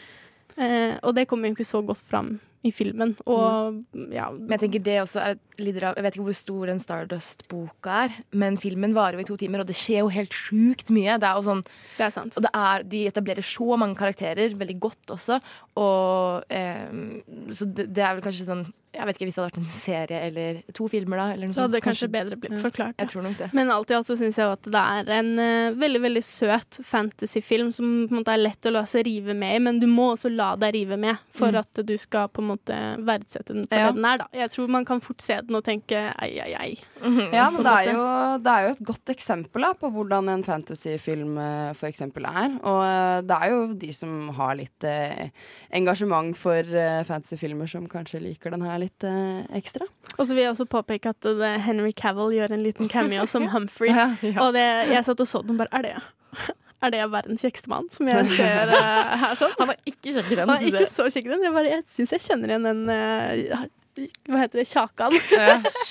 Eh, og det kommer jo ikke så godt fram i filmen. Og ja Men jeg tenker det også er litt av Jeg vet ikke hvor stor den Stardust-boka er, men filmen varer jo i to timer, og det skjer jo helt sjukt mye. Det er jo sånn Det er sant. Og det er, de etablerer så mange karakterer, veldig godt også. Og eh, Så det, det er vel kanskje sånn Jeg vet ikke hvis det hadde vært en serie eller to filmer, da. Eller noe Så hadde det kanskje, kanskje bedre blitt forklart. Jeg tror nok det. Men alt i alt så syns jeg jo at det er en uh, veldig veldig søt fantasyfilm som på en måte er lett å la seg rive med i, men du må også la deg rive med for at du skal på en måte verdsette den for Ja. det den er. da. Jeg tror man kan fort se den og tenke ei, ei, ei. Ja, men det er, jo, det er jo et godt eksempel da, på hvordan en fantasyfilm uh, for eksempel er. Og uh, det er jo de som har litt engasjement for fantasyfilmer, som kanskje liker den her litt eh, ekstra. Og så vil jeg også påpeke at det, Henry Cavill gjør en liten cameo som Humphrey. Ja. Og det, jeg satt og så den bare Er det er det verdens kjekkeste mann som jeg ser uh, her sånn? Han var ikke kjekk i den. Han er ikke så kjekk i den. Jeg, bare- jeg syns jeg kjenner igjen den eh, Hva heter det? Kjakan.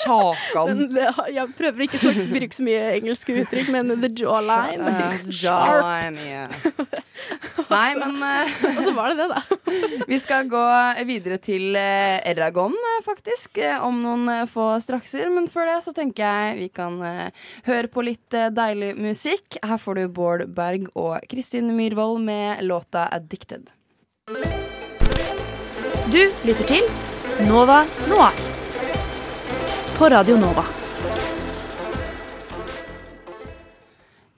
Sjakan. Den, jeg prøver ikke å bruke så mye engelske uttrykk, men the jawline. Eh, Sharp. Jawline, yeah. Nei, men eh, Og så var det det, da. vi skal gå videre til eh, Eragon, eh, faktisk, eh, om noen eh, få strakser. Men før det så tenker jeg vi kan eh, høre på litt eh, deilig musikk. Her får du Bård Berg og Kristin Myhrvold med låta 'Addicted'. Du lytter til Nova Noir på Radio Nova.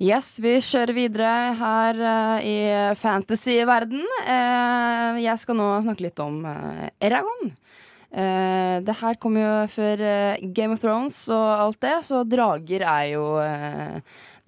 Yes, vi kjører videre her uh, i fantasy-verden. Uh, jeg skal nå snakke litt om uh, Eragon. Uh, det her kom jo før Game of Thrones og alt det, så drager er jo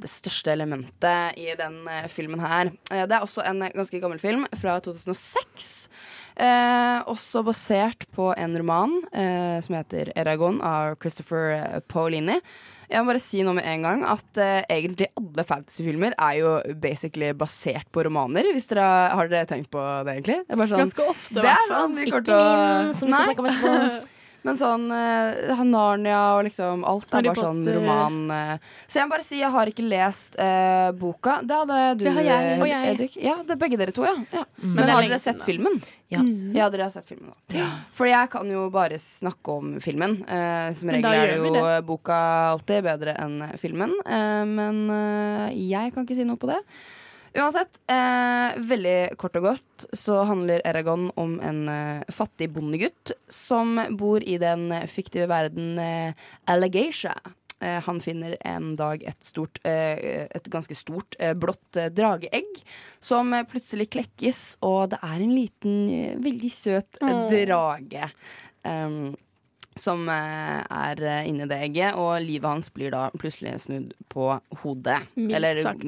det største elementet i den eh, filmen her. Eh, det er også en ganske gammel film fra 2006. Eh, også basert på en roman eh, som heter Eragon av Christopher Paulini Paolini. Jeg må bare si noe med en gang at eh, egentlig alle fantasyfilmer er jo basically basert på romaner. Hvis dere Har dere tenkt på det, egentlig? Det er bare sånn, Ganske ofte, i er hvert fall. sånn Ikke til å min, som vi skal snakke om etterpå. Men sånn uh, Narnia og liksom Alt er bare sånn roman. Uh. så jeg må bare si jeg har ikke lest uh, boka. Det hadde du, Det har jeg, og jeg. Edvik. Ja, det er begge dere to, ja. ja. Men, det er har dere sett filmen? Ja. Ja, dere har sett filmen da. For jeg kan jo bare snakke om filmen. Uh, som regel er det jo boka alltid bedre enn filmen. Men jeg kan ikke si noe på det. Uansett, eh, veldig kort og godt så handler Eragon om en eh, fattig bondegutt som bor i den fiktive verden eh, Allegatia. Eh, han finner en dag et, stort, eh, et ganske stort eh, blått eh, drageegg som plutselig klekkes, og det er en liten, veldig søt drage. Um, som eh, er inni det egget, og livet hans blir da plutselig snudd på hodet. Mildt Eller sagt.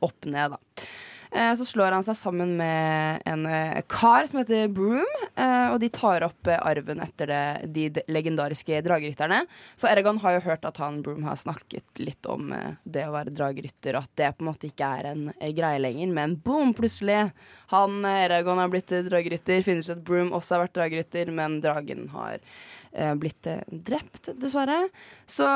opp ned, da. Eh, Så slår han seg sammen med en eh, kar som heter Broom, og de tar opp arven etter de legendariske dragerytterne. For Eragon har jo hørt at han Broom har snakket litt om det å være dragerytter, og at det på en måte ikke er en greie lenger. Men boom, plutselig! Han Eragon har blitt dragerytter, finner ut at Broom også har vært dragerytter, men dragen har blitt eh, drept, dessverre. Så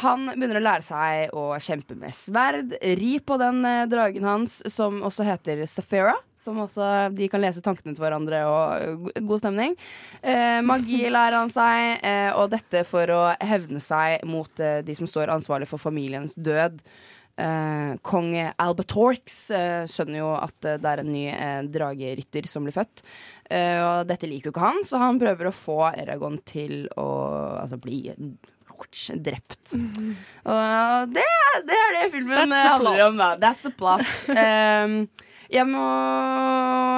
han begynner å lære seg å kjempe med sverd. Ri på den eh, dragen hans, som også heter Safira. Som også de kan lese tankene til hverandre og go- god stemning. Eh, magi lærer han seg, eh, og dette for å hevne seg mot eh, de som står ansvarlig for familiens død. Eh, Kong Albatorx uh, skjønner jo at uh, det er en ny dragerytter som blir født. Og dette liker jo ikke han, så han prøver å få Eragon til å altså, bli drept. Og det, det er det filmen handler om. Da. That's the plot. Um, jeg må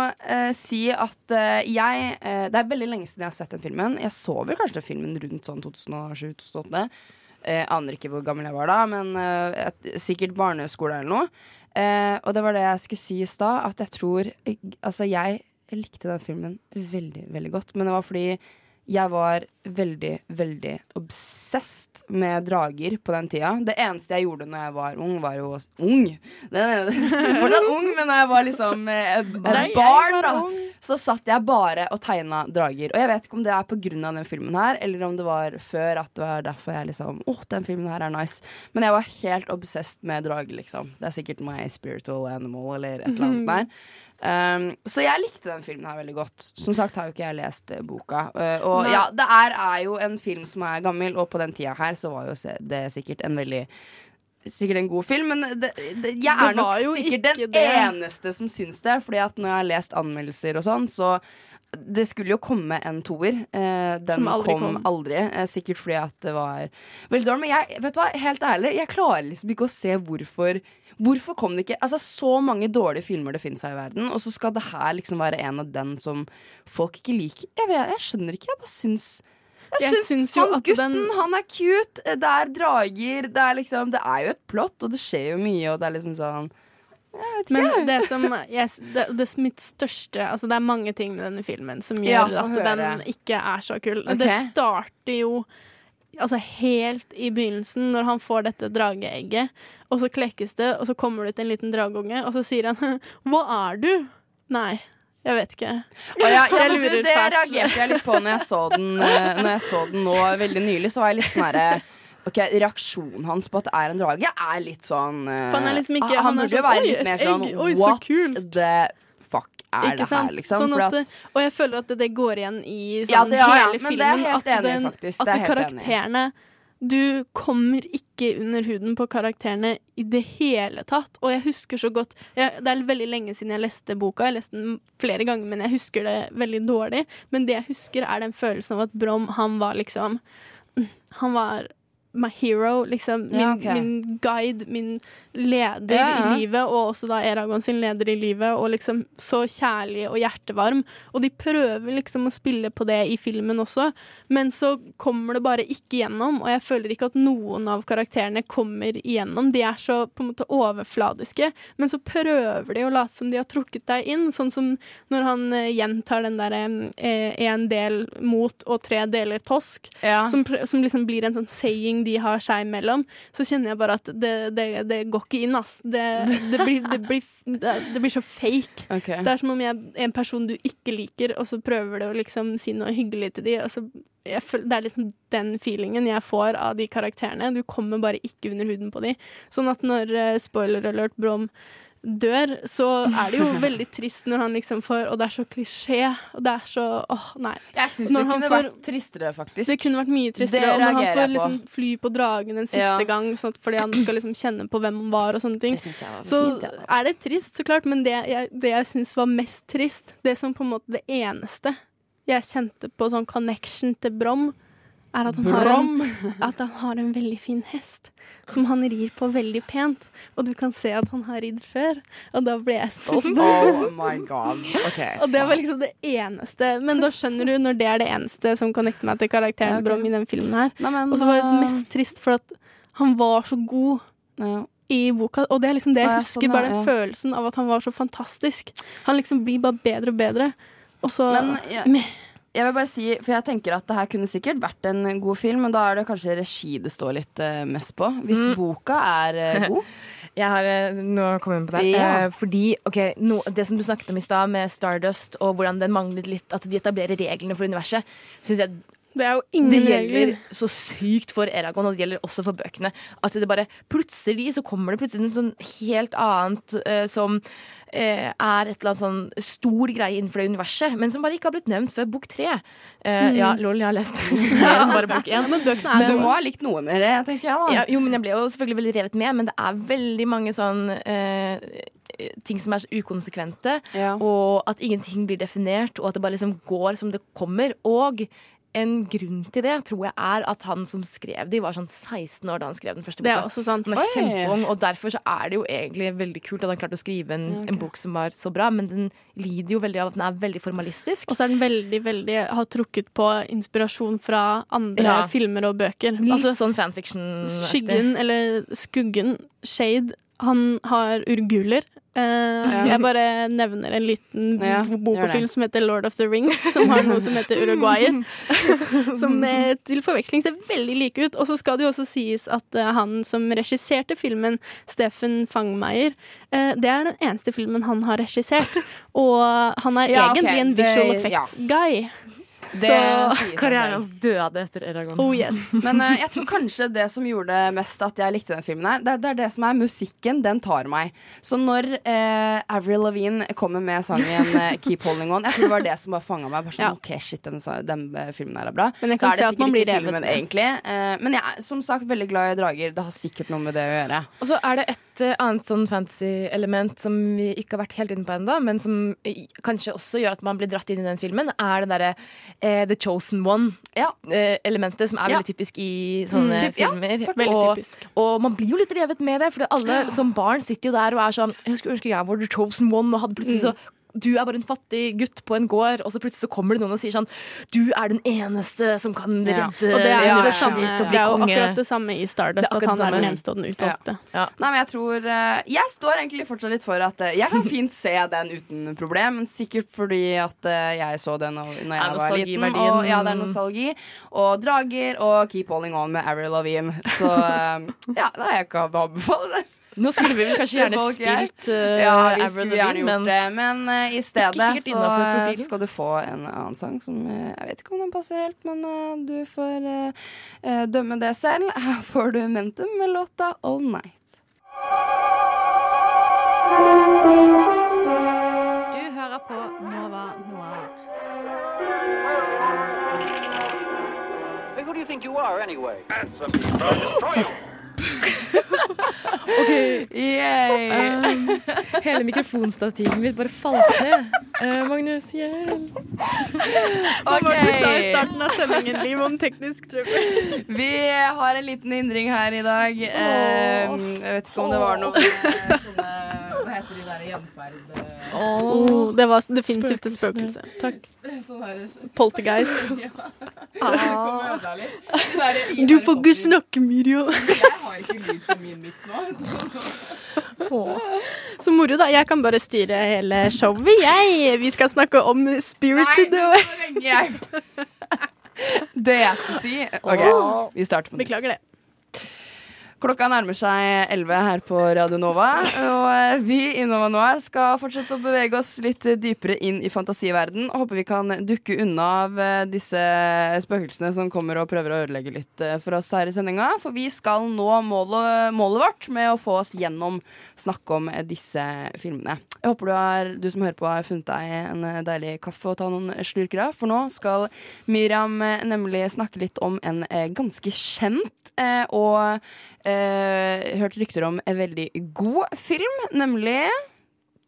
uh, si at uh, jeg uh, Det er veldig lenge siden jeg har sett den filmen. Jeg så vel kanskje filmen rundt sånn 2007-2008. Eh, aner ikke hvor gammel jeg var da, men eh, sikkert barneskole eller noe. Eh, og det var det jeg skulle si i stad, at jeg tror Altså, jeg likte den filmen veldig, veldig godt, men det var fordi jeg var veldig, veldig obsessed med drager på den tida. Det eneste jeg gjorde når jeg var ung, var jo Ung! Fortsatt ung, men når jeg var liksom eh, barn, da. Så satt jeg bare og tegna drager. Og jeg vet ikke om det er av den filmen her, eller om det var før at det var derfor jeg liksom Å, den filmen her er nice. Men jeg var helt obsessed med drager, liksom. Det er sikkert my spiritual animal, eller et eller annet sånt der. Um, så jeg likte den filmen her veldig godt. Som sagt har jo ikke jeg lest eh, boka. Uh, og Nei. ja, det er, er jo en film som er gammel, og på den tida her så var jo det sikkert en veldig Sikkert en god film, men det, det, jeg er nok sikkert den det. eneste som syns det. Fordi at når jeg har lest anmeldelser og sånn, så det skulle jo komme en toer. Eh, den aldri kom, kom. aldri. Eh, sikkert fordi at det var veldig dårlig. Men jeg, vet du hva, helt ærlig, jeg klarer liksom ikke å se hvorfor Hvorfor kom det ikke Altså Så mange dårlige filmer det finnes her i verden, og så skal det her liksom være en av den som folk ikke liker. Jeg, vet, jeg skjønner ikke. Jeg bare syns jeg Jeg syns jo han at gutten, den- han er cute. Det er drager. Det er liksom Det er jo et plott, og det skjer jo mye, og det er liksom sånn Men det som yes, det, det mitt største Altså det er mange ting med denne filmen som gjør ja, at den ikke er så kul. Okay. Det starter jo Altså helt i begynnelsen, når han får dette drageegget, og så klekkes det, og så kommer det ut en liten drageunge, og så sier han 'Hva er du?' Nei, jeg vet ikke. Ah, ja, ja, du, det reagerte jeg litt på når jeg så den, eh, Når jeg så den nå veldig nylig. Så var jeg litt sånn herre Ok, Reaksjonen hans på at det er en drage, er litt sånn eh, er liksom ikke- Han, han burde jo sånn, være litt mer sånn oi, så What kult». the fuck er Ikke det sant? her, liksom? Sånn at, at, og jeg føler at det, det går igjen i sånn Ja, det- hele men filmen. at enig i, faktisk. At er helt enig karakterene Du kommer ikke under huden på karakterene i det hele tatt. Og jeg husker så godt jeg, Det er veldig lenge siden jeg leste boka. Jeg leste den flere ganger, men jeg husker det veldig dårlig. Men det jeg husker, er den følelsen av at Brom, han var liksom Han var my hero, liksom. Min, Ja, okay. min guide, min leder Ja, i livet, og også da Eragon sin leder i livet, og liksom så kjærlig og hjertevarm. Og de prøver liksom å spille på det i filmen også, men så kommer det bare ikke gjennom, og jeg føler ikke at noen av karakterene kommer igjennom. De er så på en måte overfladiske, men så prøver de å late som de har trukket deg inn, sånn som når han eh, gjentar den derre eh, en del mot og tre deler tosk ja. som, som liksom blir en sånn saying de har seg imellom, så kjenner jeg bare at det, det, det går ikke inn, ass. Det, det, blir, det, blir, blir så fake. Okay. Det er som om jeg er en person du ikke liker, og så prøver du å liksom si noe hyggelig til de, og så føler, Det er liksom den feelingen jeg får av de karakterene. Du kommer bare ikke under huden på de. Sånn at når uh, spoiler alert Brom dør, så er det jo veldig trist når han liksom får Og det er så klisjé, og det er så åh, nei. Jeg syns det kunne får- vært tristere, faktisk. Det kunne vært mye tristere. Og når han får liksom fly på dragen en siste Ja. gang sånn fordi han skal liksom kjenne på hvem han var og sånne ting, så fint, ja. er det trist, så klart. Men det jeg, det jeg syns var mest trist, det som på en måte det eneste jeg kjente på sånn connection til Brom, er at han, har en, at han har en veldig fin hest som han rir på veldig pent. Og du kan se at han har ridd før, og da ble jeg stolt. Oh my god. Ok. Og det var liksom det eneste. Men da skjønner du når det er det eneste som connecter meg til karakteren Ja, ok. Brom i den filmen her. Og så var det uh, mest trist for at han var så god ja. i boka. Og det er liksom det jeg husker, sånn, bare den følelsen av at han var så fantastisk. Han liksom blir bare bedre og bedre. Og så Men jeg, jeg vil bare si, for jeg tenker at det her kunne sikkert vært en god film, men da er det kanskje regi det står litt uh, mest på. Hvis Mm. boka er uh, god. Jeg har eh, noe å komme inn på der. Ja. Eh, fordi, ok, no, Det som du snakket om i stad, med Stardust, og hvordan den manglet litt At de etablerer reglene for universet, syns jeg Det er jo ingen Det regler. gjelder så sykt for Eragon, og det gjelder også for bøkene. At det bare plutselig så kommer det plutselig noe sånn helt annet eh, som eh, er et eller annet sånn stor greie innenfor det universet, men som bare ikke har blitt nevnt før bok tre. Eh, Ja, lol, jeg har lest mer enn bare bok én. Men bøkene er Du må ha likt noe mer, tenker jeg. da Ja, jo, men jeg ble jo selvfølgelig veldig revet med, men det er veldig mange sånn eh, ting som er så ukonsekvente, Ja. og at ingenting blir definert, og at det bare liksom går som det kommer. Og en grunn til det tror jeg er at han som skrev de, var sånn 16 år da han skrev den første Det er også sant. Han er kjempeung, og derfor så er det jo egentlig veldig kult at han klarte å skrive en, en bok som var så bra, men den lider jo veldig av at den er veldig formalistisk. Og så er den veldig, veldig har trukket på inspirasjon fra andre Ja. filmer og bøker. Litt Altså, sånn fanfiction. skyggen, eller skuggen, Shade, han har urguler. Eh, Jeg bare nevner en liten Ja, bo- gjør bokofilm som heter Lord of the Rings, som har noe som heter Uruguayer. som eh, til forveksling ser veldig like ut. Og så skal det jo også sies at uh, han som regisserte filmen, Steffen Fangmeier, uh, det er den eneste filmen han har regissert. Og han er Ja, egentlig egentlig en visual effects-guy. Så sier Karrieren døde etter Eragon. Oh yes. Men uh, jeg tror kanskje det som gjorde mest at jeg likte den filmen, her det, er- det det som er musikken. Den tar meg. Så når uh, Avril Lavigne kommer med sangen uh, 'Keep Holding On', jeg tror det var det som bare fanga meg. Bare sånn, Ja. ok, shit, den, den eh, filmen her er bra. Men jeg Så kan er det se at man blir revet med. egentlig. Men jeg er som sagt veldig glad i drager. Det har sikkert noe med det å gjøre. Og så er det et annet sånn fantasy-element som vi ikke har vært helt inne på ennå, men som kanskje også gjør at man blir dratt inn i den filmen, er det derre eh, The Chosen One-elementet, som er veldig typisk i sånne typ- ja, filmer. Og, og man blir jo litt revet med det, for alle som barn sitter jo der og er sånn Jeg skulle ønske jeg var The Chosen One, og hadde plutselig så du er bare en fattig gutt på en gård, og så plutselig så kommer det noen og sier sånn Du er den eneste som kan Ja. Og det er, jo det, samme, det er jo akkurat det samme i Stardust, Det at han er den eneste og den utvalgte. Nei, men Jeg tror eh, Jeg står egentlig fortsatt litt for at eh, jeg kan fint se den uten problem. Men sikkert fordi at eh, jeg så den når når jeg var liten. Og, ja, det er nostalgi. Og drager og Keep Holding On med Avril Lavigne. Så ja, jeg kan anbefale det. Nå skulle vi vel kanskje gjerne er- spilt uh, Ja, vi Avril skulle gjerne gjort men det, men uh, i stedet så profilen. skal du få en annen sang som uh, Jeg vet ikke om den passer helt, men du får dømme det selv. Her får du Mentum med låta All Night. Du hører på Nova Noir. Who do you think you are, anyway? Handsome, destroy you. Yay! hele mikrofonstativet mitt bare falt ned. Uh, Magnus, hjelp. Hva var det du sa i starten av sendingen, Liv, om teknisk trøbbel? Vi har en liten hindring her i dag. Uh, jeg vet ikke om det var noe eh, sånne Hva heter de der gjenferd... Oh, det var definitivt et spøkelse. Takk. Poltergeist. Ah. Du får ikke snakke, Miriam. Jeg har ikke lyd på min mitt nå. Så moro, da. Jeg kan bare styre hele showet, jeg. Vi skal snakke om Spirited Away. do Det jeg skal si OK, vi starter på nytt. Beklager det. Klokka nærmer seg 11 her på Radio Nova, og eh, vi i Nova Noir skal fortsette å bevege oss litt dypere inn i fantasiverden. Håper vi kan dukke unna av eh, disse spøkelsene som kommer og prøver å ødelegge litt eh, for oss her i sendinga. For vi skal nå målet, målet vårt med å få oss gjennom snakke om disse filmene. Jeg håper du, har, du som hører på har funnet deg en deilig kaffe og ta noen slurker av, for nå skal Miriam nemlig snakke litt om en ganske kjent og hørt rykter om en veldig god film, nemlig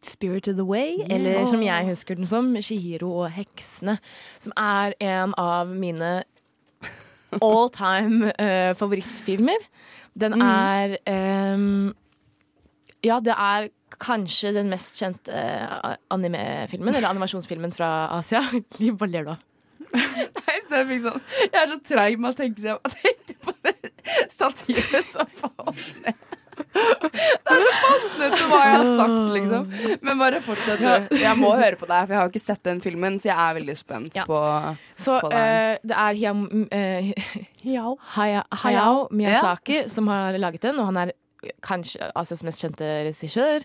Spirited Away, eller som jeg husker den som, Shihiro og heksene. Som er en av mine all time uh, favorittfilmer. Den er um, Ja, det er kanskje den mest kjente eh, animefilmen, eller animasjonsfilmen fra Asia. Liv, hva ler du av? Jeg sånn Jeg er så treig med å tenke seg Jeg tenkte på det stativet som falt ned. Det er jo passende til hva jeg har sagt, liksom. Men bare fortsett. du. Jeg må høre på deg, for jeg har jo ikke sett den filmen, så jeg er veldig spent Ja. på Så På eh, det er Hiam, uh, Ja. Haya, Hayao Miyazaki som har laget den, og han er kanskje Asias mest kjente regissør.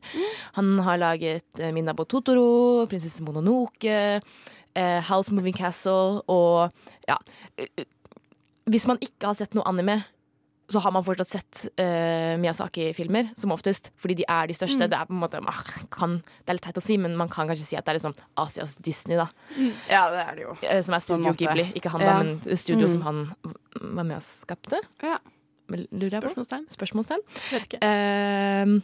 Han har laget eh, Minabo Totoro, Prinsesse Mononoke, eh, House Moving Castle og ja. eh, Hvis man ikke har sett noe anime, så har man fortsatt sett uh, Miyazaki-filmer, som oftest, fordi de er de største. Mm. Det er på en måte ah, kan, Det er litt teit å si, men man kan kanskje si at det er liksom Asias Disney, da. Ja, det er det jo. Eh, Som er Studio. Ghibli. Ikke han, Ja. da, men studio Mm. som han var med og skapte. Ja. Lurer jeg på? Spørsmålstegn. Spørsmålstegn. Vet ikke. Uh,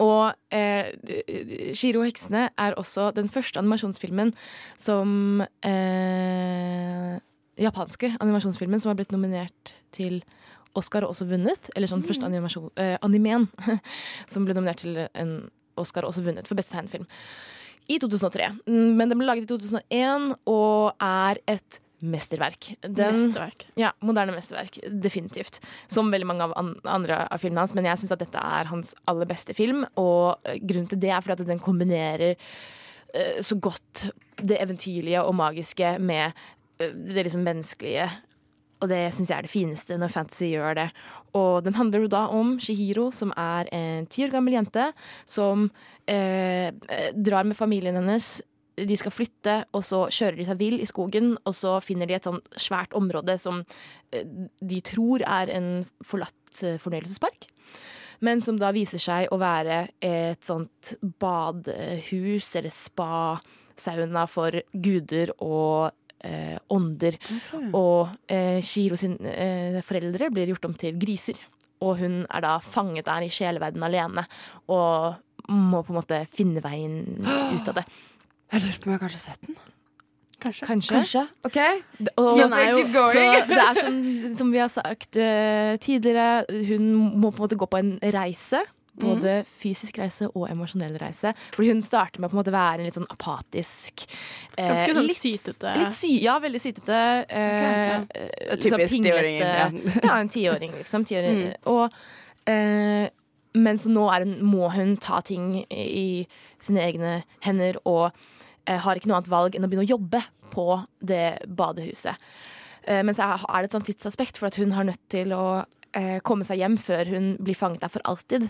og uh, Shiro og heksene er også den første animasjonsfilmen som eh, Japanske animasjonsfilmen som har blitt nominert til Oscar og også vunnet. Eller sånn første animasjon, eh, animen som ble nominert til en Oscar og også vunnet for beste tegnefilm. I 2003. Mm, Men den ble laget i 2001 og er et mesterverk. Den, Mesterverk. ja, moderne mesterverk. Definitivt. Som veldig mange av an andre av filmene hans. Men jeg syns at dette er hans aller beste film, og eh, grunnen til det er fordi at den kombinerer eh, så godt det eventyrlige og magiske med eh, det liksom menneskelige. Og det syns jeg er det fineste når fantasy gjør det. Og den handler jo da om Shihiro, som er en ti år gammel jente som eh, eh, drar med familien hennes de skal flytte, og så kjører de seg vill i skogen, og så finner de et sånn svært område som eh, de tror er en forlatt eh, fornøyelsespark. Men som da viser seg å være et sånt badehus eller spa-sauna for guder og eh, ånder. Og eh, Shiro sin eh, foreldre blir gjort om til griser. Og hun er da fanget der i sjeleverden alene og må på en måte finne veien ut av det. Jeg lurer på om jeg kanskje har sett den. Kanskje. Kanskje. Kanskje. OK. Og, Den er jo- så det er som, som vi har sagt uh, tidligere, hun må på en måte gå på en reise. Både fysisk reise og emosjonell reise. Fordi hun starter med å på en måte være en litt sånn apatisk eh, Ganske sånn litt- sytete. Litt sy ja, veldig sytete. Eh, ja. eh, Typisk tiåringen. Ja. Ja, en tiåring, liksom. Tiåring. Mm. Og, eh, men så nå er hun, må hun ta ting i sine egne hender og eh, har ikke noe annet valg enn å begynne å jobbe på det badehuset. Eh, men så er det et sånt tidsaspekt, for at hun har nødt til å komme seg hjem før hun blir fanget der for alltid.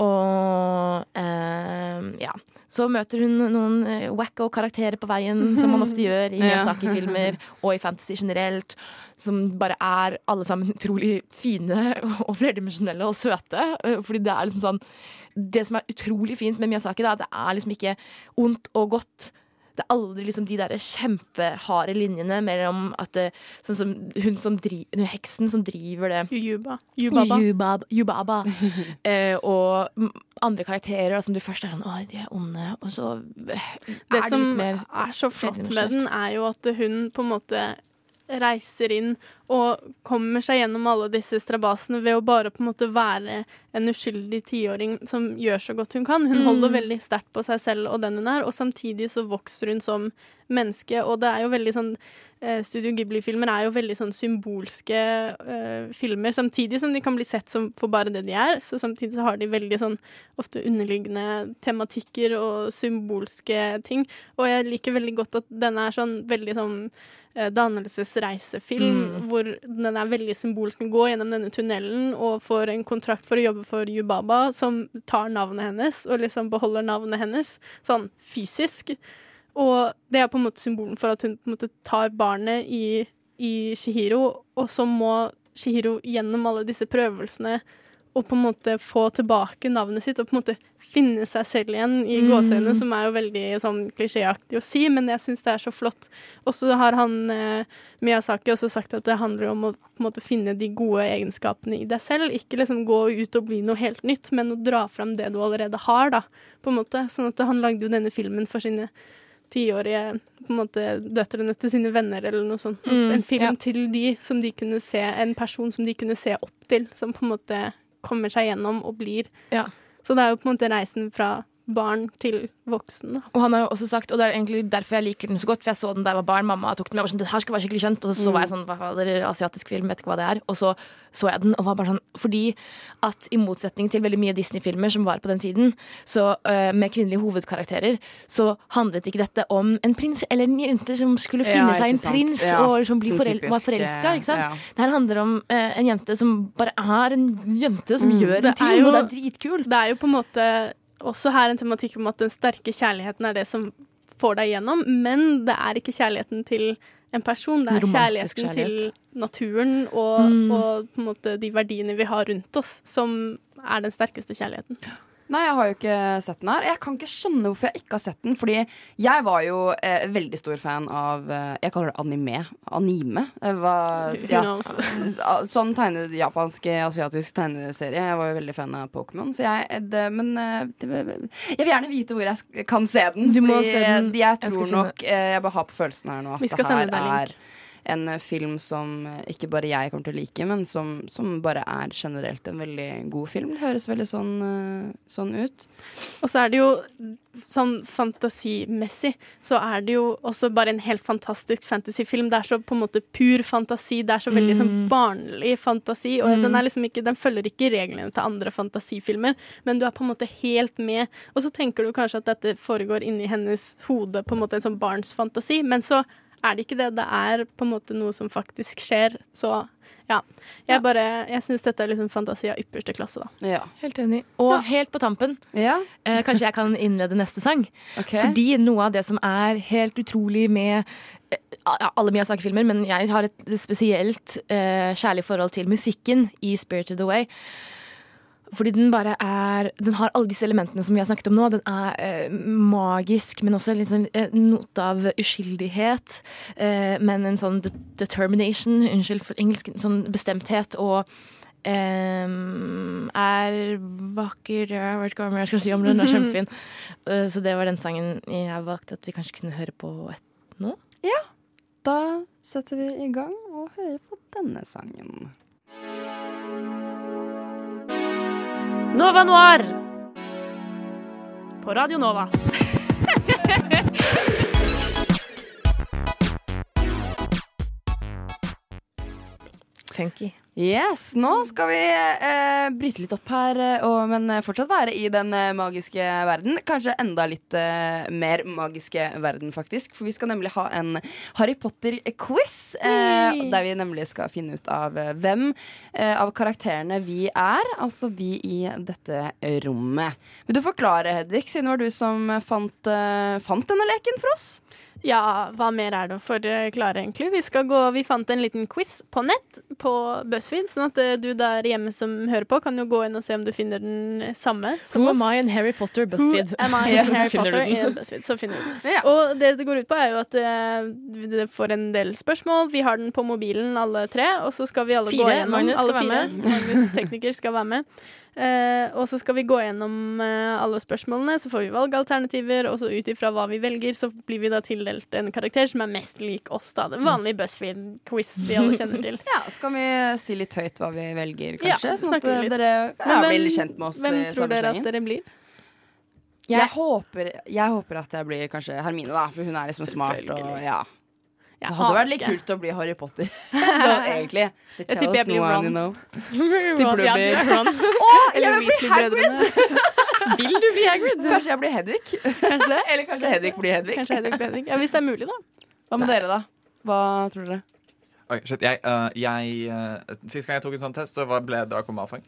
Og eh, ja. Så møter hun noen eh, wacko karakterer på veien, som man ofte gjør i. Miyazaki-filmer og i fantasy generelt. Som bare er alle sammen utrolig fine og flerdimensjonelle og søte. Eh, Fordi det er liksom sånn Det som er utrolig fint med Miyazaki, da, det er liksom ikke ondt og godt. Det er aldri liksom de der kjempeharde linjene mellom at det, Sånn som hun som driver Heksen som driver det Yuba. Yubaba. Yubab, Yubaba. eh, og andre karakterer som du først er sånn Å, de er onde. Og så er Det er som det litt mer er så flott med den, er jo at hun på en måte reiser inn og kommer seg gjennom alle disse strabasene ved å bare på en måte være en uskyldig tiåring som gjør så godt hun kan. Hun Mm. holder veldig sterkt på seg selv og den hun er, og samtidig så vokser hun som menneske. Og det er jo veldig sånn eh, Studio Ghibli-filmer er jo veldig sånn symbolske uh, filmer, samtidig som de kan bli sett som for bare det de er. Så samtidig så har de veldig sånn ofte underliggende tematikker og symbolske ting. Og jeg liker veldig godt at denne er sånn veldig sånn dannelsesreisefilm, Mm. hvor den er veldig symbolsk. Hun går gjennom denne tunnelen og får en kontrakt for å jobbe for Yubaba, som tar navnet hennes, og liksom beholder navnet hennes, sånn fysisk. Og det er på en måte symbolen for at hun på en måte tar barnet i, i Shihiro, og så må Shihiro gjennom alle disse prøvelsene og på en måte få tilbake navnet sitt og på en måte finne seg selv igjen i Mm. gåseøynene, som er jo veldig sånn klisjéaktig å si, men jeg syns det er så flott. Og så har han eh, Miyazaki også sagt at det handler om å på en måte finne de gode egenskapene i deg selv. Ikke liksom gå ut og bli noe helt nytt, men å dra fram det du allerede har, da, på en måte. Sånn at han lagde jo denne filmen for sine tiårige på en måte, døtrene til sine venner, eller noe sånt. Mm, en film ja. til de som de kunne se, en person som de kunne se opp til, som på en måte kommer seg gjennom og blir. Ja. Så det er jo på en måte reisen fra barn til voksen. Og han har jo også sagt, og det er egentlig derfor jeg liker den så godt, for jeg så den da jeg var barn. Mamma tok den med og var sånn, det her skal være skikkelig skjønt. Og så så var jeg sånn, hva fader, asiatisk film, vet ikke hva det er. Og så så jeg den og var bare sånn, fordi at i motsetning til veldig mye Disney-filmer som var på den tiden, så uh, med kvinnelige hovedkarakterer, så handlet ikke dette om en prins eller en jente som skulle Ja, finne seg en sant. prins Ja, og som bli forel var forelska, ikke sant? ja. Det her handler om uh, en jente som bare er en jente som Mm. gjør en ting, jo- og det er dritkult. Det er jo på en måte også her en tematikk om at den sterke kjærligheten er det som får deg igjennom, men det er ikke kjærligheten til en person. Det er Romantisk kjærligheten til naturen og, Mm. og de verdiene vi har rundt oss, som er den sterkeste kjærligheten. Nei, jeg har jo ikke sett den her. Jeg kan ikke skjønne hvorfor jeg ikke har sett den. Fordi jeg var jo eh, veldig stor fan av eh, Jeg kaller det anime. Anime. Var, ja. Ah, Sånn tegne, japansk, asiatisk tegneserie. Jeg var jo veldig fan av Pokémon. Så jeg, det, men eh, det, jeg vil gjerne vite hvor jeg kan se den. Du må fordi se den. Jeg tror jeg nok eh, Jeg bare har på følelsen her nå at det her er. En eh, film som eh, ikke bare jeg kommer til å like, men som, som bare er generelt en veldig god film. Det høres veldig sånn, eh, sånn ut. Og så er det jo sånn fantasimessig så er det jo også bare en helt fantastisk fantasyfilm. Det er så på en måte pur fantasi. Det er så veldig sånn barnlig fantasi. Og den, er liksom ikke, den følger ikke reglene til andre fantasifilmer, men du er på en måte helt med. Og så tenker du kanskje at dette foregår inni hennes hode, på en måte en sånn barns fantasi, men så er det ikke det. Det er på en måte noe som faktisk skjer. Så ja. Jeg bare Jeg syns dette er liksom fantasi av ypperste klasse, da. Ja. Helt enig. Og helt på tampen, ja. eh, kanskje jeg kan innlede neste sang. Okay. Fordi noe av det som er helt utrolig med eh, ja, alle Miyazaki-filmer, men jeg har et spesielt eh, kjærlig forhold til musikken i Spirited Away. Fordi den bare er Den har alle disse elementene som vi har snakket om nå. Den er eh, magisk, men også en sånn eh, note av uskyldighet. Eh, men en sånn de determination, unnskyld for engelsk, sånn bestemthet og eh, er vakker Jeg vet ikke hva mer jeg skal si om den. Den er kjempefin. Uh, så det var den sangen jeg valgte at vi kanskje kunne høre på et, nå. Da setter vi i gang og hører på denne sangen. Nova Noir på Radio Nova. Funky. Yes, Nå skal vi eh, bryte litt opp her, eh, og, men fortsatt være i den eh, magiske verden. Kanskje enda litt eh, mer magiske verden, faktisk. For vi skal nemlig ha en Harry Potter-quiz. Eh, der vi nemlig skal finne ut av eh, hvem eh, av karakterene vi er. Altså vi i dette rommet. Vil du forklare, Hedvig, siden det var du som fant, eh, fant denne leken for oss? Ja, hva mer er det å forklare, egentlig? Vi, skal gå, vi fant en liten quiz på nett på BuzzFeed, sånn at eh, du der hjemme som hører på, kan jo gå inn og se om du finner den samme som Who am I in Harry Potter, BuzzFeed? Who am I in Harry Potter in BuzzFeed, så finner du den. Ja. Og det det går ut på, er jo at uh, det får en del spørsmål. Vi har den på mobilen, alle tre, og så skal vi alle Fire. gå gjennom. Magnus alle fire. Magnus tekniker skal være med. Eh, og så skal vi gå gjennom eh, alle spørsmålene, så får vi valgalternativer, og så ut ifra hva vi velger, så blir vi da tildelt en karakter som er mest lik oss, da. Den vanlige BuzzFeed-quiz vi alle kjenner til. Ja, Så kan vi si litt høyt hva vi velger, Ja, kanskje. sånn at eh, dere ja, hvem- blir kjent med oss. Hvem i tror dere at dere blir? Jeg, håper, jeg håper at jeg blir kanskje Hermine, da. For hun er liksom smart. Og, ja. Jeg Det hadde vært litt kult å bli Harry Potter. så egentlig Jeg tipper jeg blir Ron. Tipper du Ja, blir Ron. jeg Eller vil bli Weasley-brødrene. Vil du bli Hagrid? Kanskje jeg blir Hedvig? Kanskje det? Eller kanskje Hedvig blir Hedvig. Kanskje Hedvig blir Hedvig. Ja, hvis det er mulig, da. Hva med dere, da? Hva tror dere? Ok, shit, jeg, uh, jeg, uh, Sist gang jeg tok en sånn test, så var- ble Draco Malfoy.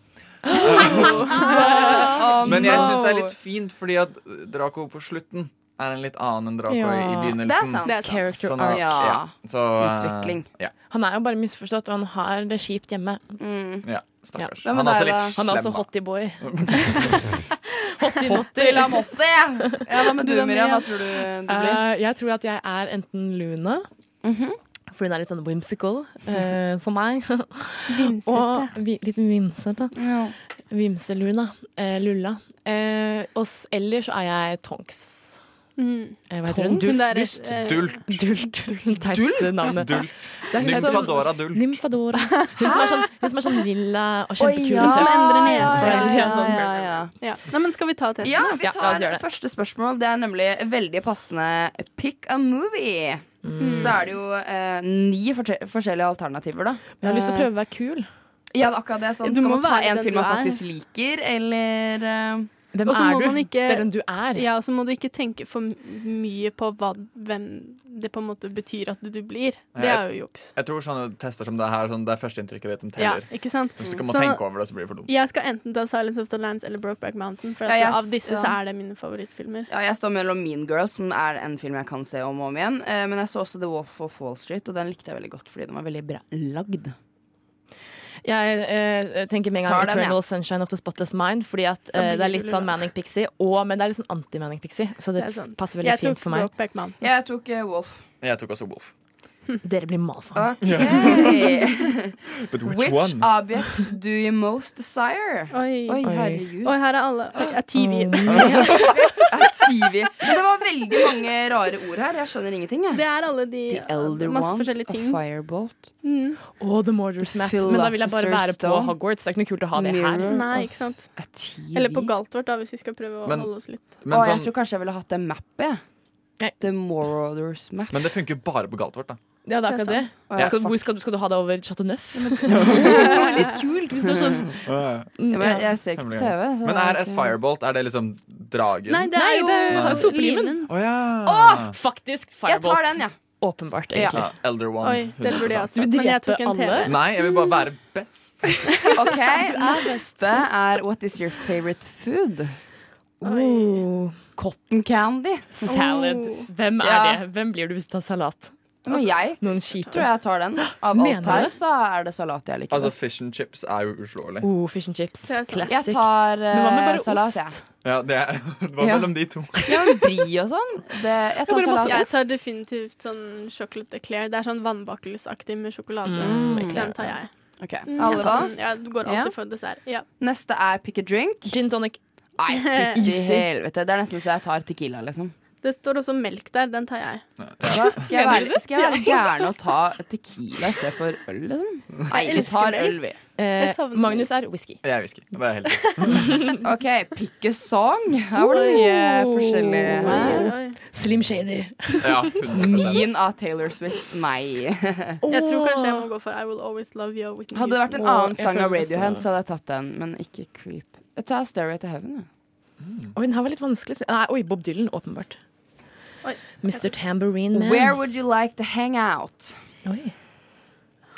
Men jeg syns det er litt fint, fordi at Draco på slutten er en litt annen enn Draco Ja. i begynnelsen. Det er sant. Det er. Character Sånn Ja. Så, Utvikling. Ja, Han er jo bare misforstått, og han har det kjipt hjemme. Mm. ja, stakkars. Hvem er Han er også? Han er også da. hottie la motte! Ja, hva med du, Miriam? Hva tror du du blir? Uh, jeg tror at jeg er enten Luna, for hun er litt sånn whimsical uh, for meg. og vi, litt vimsete. Ja. Vimseluna. Uh, Lulla. Uh, og ellers så er jeg Tonks. Mm. Eh, hva heter hun? Hun Dult. eh, Dult. Dult. Dult. Det hun som- Nymfadora Dult. Nymfadora. Hun som er sånn, hun som er sånn lilla og kjempekul. ja. Som endrer nese Ja, ja, ja, Sånn. ja, ja. Ja. Nei, men skal vi ta testen? Ja, vi Ja, tar oss gjøre det. første spørsmål. Det er nemlig veldig passende pick a movie. Så er det jo eh, ni forskjellige alternativer, da. Jeg har lyst til å prøve å være kul. Ja, det er akkurat det. Sånn, skal man ta en film man faktisk liker, eller eh, Hvem Også er du? ikke- Det er den du er. Ja, og så må du ikke tenke for mye på hva, hvem det på en måte betyr at du blir. Det er jo juks. Jeg tror sånne tester som det her sånn, Det er førsteinntrykket ditt som teller. Ja, ikke sant? Hvis du kan Så- tenke over det, så blir det for dumt. Jeg skal enten ta 'Silence of the Lambs' eller 'Brokeback Mountain'. For at Ja, jeg av disse ja. så er det mine favorittfilmer. Ja, jeg står mellom Mean Girls, som er en film jeg kan se om og om igjen. Eh, men jeg så også The Wolf of Wall Street, og den likte jeg veldig godt fordi den var veldig bra lagd. Jeg eh, tenker med en gang Tar den, Eternal ja. Sunshine of the Spotless Mind, fordi at eh, det er litt sånn Manning Manic Pixie, og, men det er litt sånn anti-Manic Pixie, så det, Det er sant. passer veldig Jeg fint for meg. Brokeback Mountain. Jeg tok eh, Wolf. Jeg tok også Wolf. Dere blir malfaen. OK. But which, Which one? object do you most desire? Oi. Oi, herregud. Oi, her er alle. Oi, er TV. Er TV. Men det var veldig mange rare ord her. Jeg skjønner ingenting. Jeg. Det er alle de The Elder Masse Wand, forskjellige a. Firebolt. Mm. Og The Morders Map. Men da vil jeg bare være på Hogwarts. Det er ikke noe kult å ha det her. Nei, ikke sant. a TV. Eller på Galtvort, da, hvis vi skal prøve å Men- holde oss litt. Men, Å, jeg sånn, tror kanskje jeg ville hatt det mappet. The Morothers map. men det funker bare på Galtvort, da. Ja, det er Det er akkurat det. Ja, Skal, hvor skal, du- skal du ha det over Chateau Neuf? litt kult hvis du er sånn Ja, men jeg, ser ikke på TV. så Men det er et firebolt Er det liksom dragen? Nei, det er jo det sopelimen. Å, Å ja! Faktisk Jeg tar den, ja. Åpenbart, egentlig. ja. Elder Wand. Oi, den burde jeg også. Du vil drepe alle? Nei, jeg vil bare være best. OK, neste er What is your favorite food? Oh. Cotton candy. Salad. Hvem er Ja. det? Hvem blir du hvis du tar salat? Men jeg Noen kjipe. tror jeg tar den. Av Mener alt her så er det salat jeg liker Altså, fish and chips er jo uslåelig. Oh, fish and chips. Jeg tar Men hva med bare salat, jeg. Ja, det, er, det var Ja. mellom de to. Ja, men brie og sånn. Det, jeg tar salat. Jeg tar definitivt sånn chocolate eclair. Det er sånn vannbakkelsaktig med sjokolade. Mm, den tar jeg. Okay. Mm, Alle tar da? Ja, du går alltid Ja. for dessert. Ja. Neste er pick a drink. Gin tonic. Nei, fytti helvete. Det er nesten så jeg tar Tequila, liksom. Det står også melk der. Den tar jeg. Hva? Skal jeg være, skal jeg være gæren og ta Tequila i stedet for øl, liksom? Nei, vi tar øl, vi. Eh, Magnus er whisky. Jeg er whisky. Det er helt. OK, pick a song. Her var det mye forskjellig her. Oi, oi. Slim Shady. Ja, Min av Taylor Swift. Nei. Jeg tror kanskje jeg må gå for I Will Always Love You. Whitney Hadde det vært en annen sang av Radiohead, så hadde jeg tatt den, men ikke Creep. Jeg tar Stairway to Heaven. jeg. Oi, den her var litt vanskelig. Nei, oi, Bob Dylan, åpenbart. Mr. Tambourine Man. Where would you like to hang out? Oi.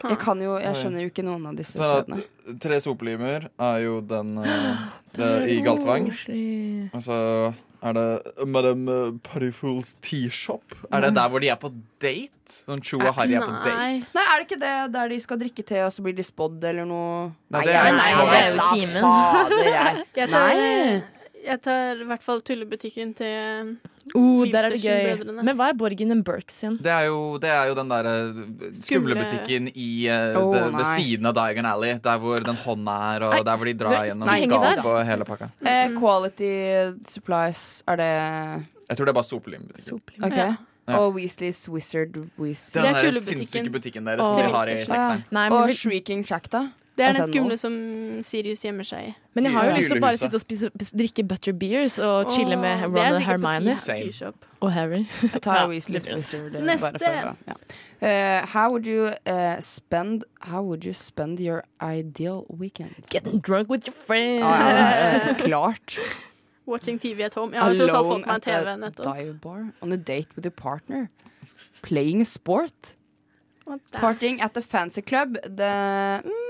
Jeg kan jo, jeg skjønner jo ikke noen av disse stedene. Tre sopelimer er jo den uh, det, i Galtvang. Og så er det Madame Parifools Tea-shop. Er det der hvor de er på date? Sånn Cho og Harry er på date? Nei. Er det ikke det der de skal drikke te, og så blir de spådd eller noe? Nei, det er- nei, det er jo timen. Fader, jeg. Jeg tar i hvert fall tullebutikken til Oh, der er det gøy. Men hva er Borgen and Burks igjen? Det er jo, det er jo den der skumlebutikken skumle butikken i uh, oh, det, ved siden av Diagon Alley. Der hvor den hånda er, og Nei, der hvor de drar gjennom skap og hele pakka. Uh, quality Supplies, er det Jeg tror det er bare sopelimbutikk. Sopelim. Okay. Ja. Ja. Og Weasleys Wizard Det Weasley. er den der sinnssyke butikken deres oh, som vi har i sekseren. Nei, Og vi- Shrieking Shack, da? Det er Altså, den skumle som Sirius gjemmer seg i. men jeg har jo lyst til å bare sitte og spise, drikke butter beers og chille med Ron og Hermione. Og Harry. Jeg tar Ja, Weasleys Neste. For, ja. Eh, how would you eh, spend How would you spend your ideal weekend? Getting drunk with your friends. Ah, ja, klart. Watching TV at home. Jeg har tross alt fått meg en TV nettopp. dive bar. On a date with your partner. Playing sport. Partying at the fancy club. The, mm,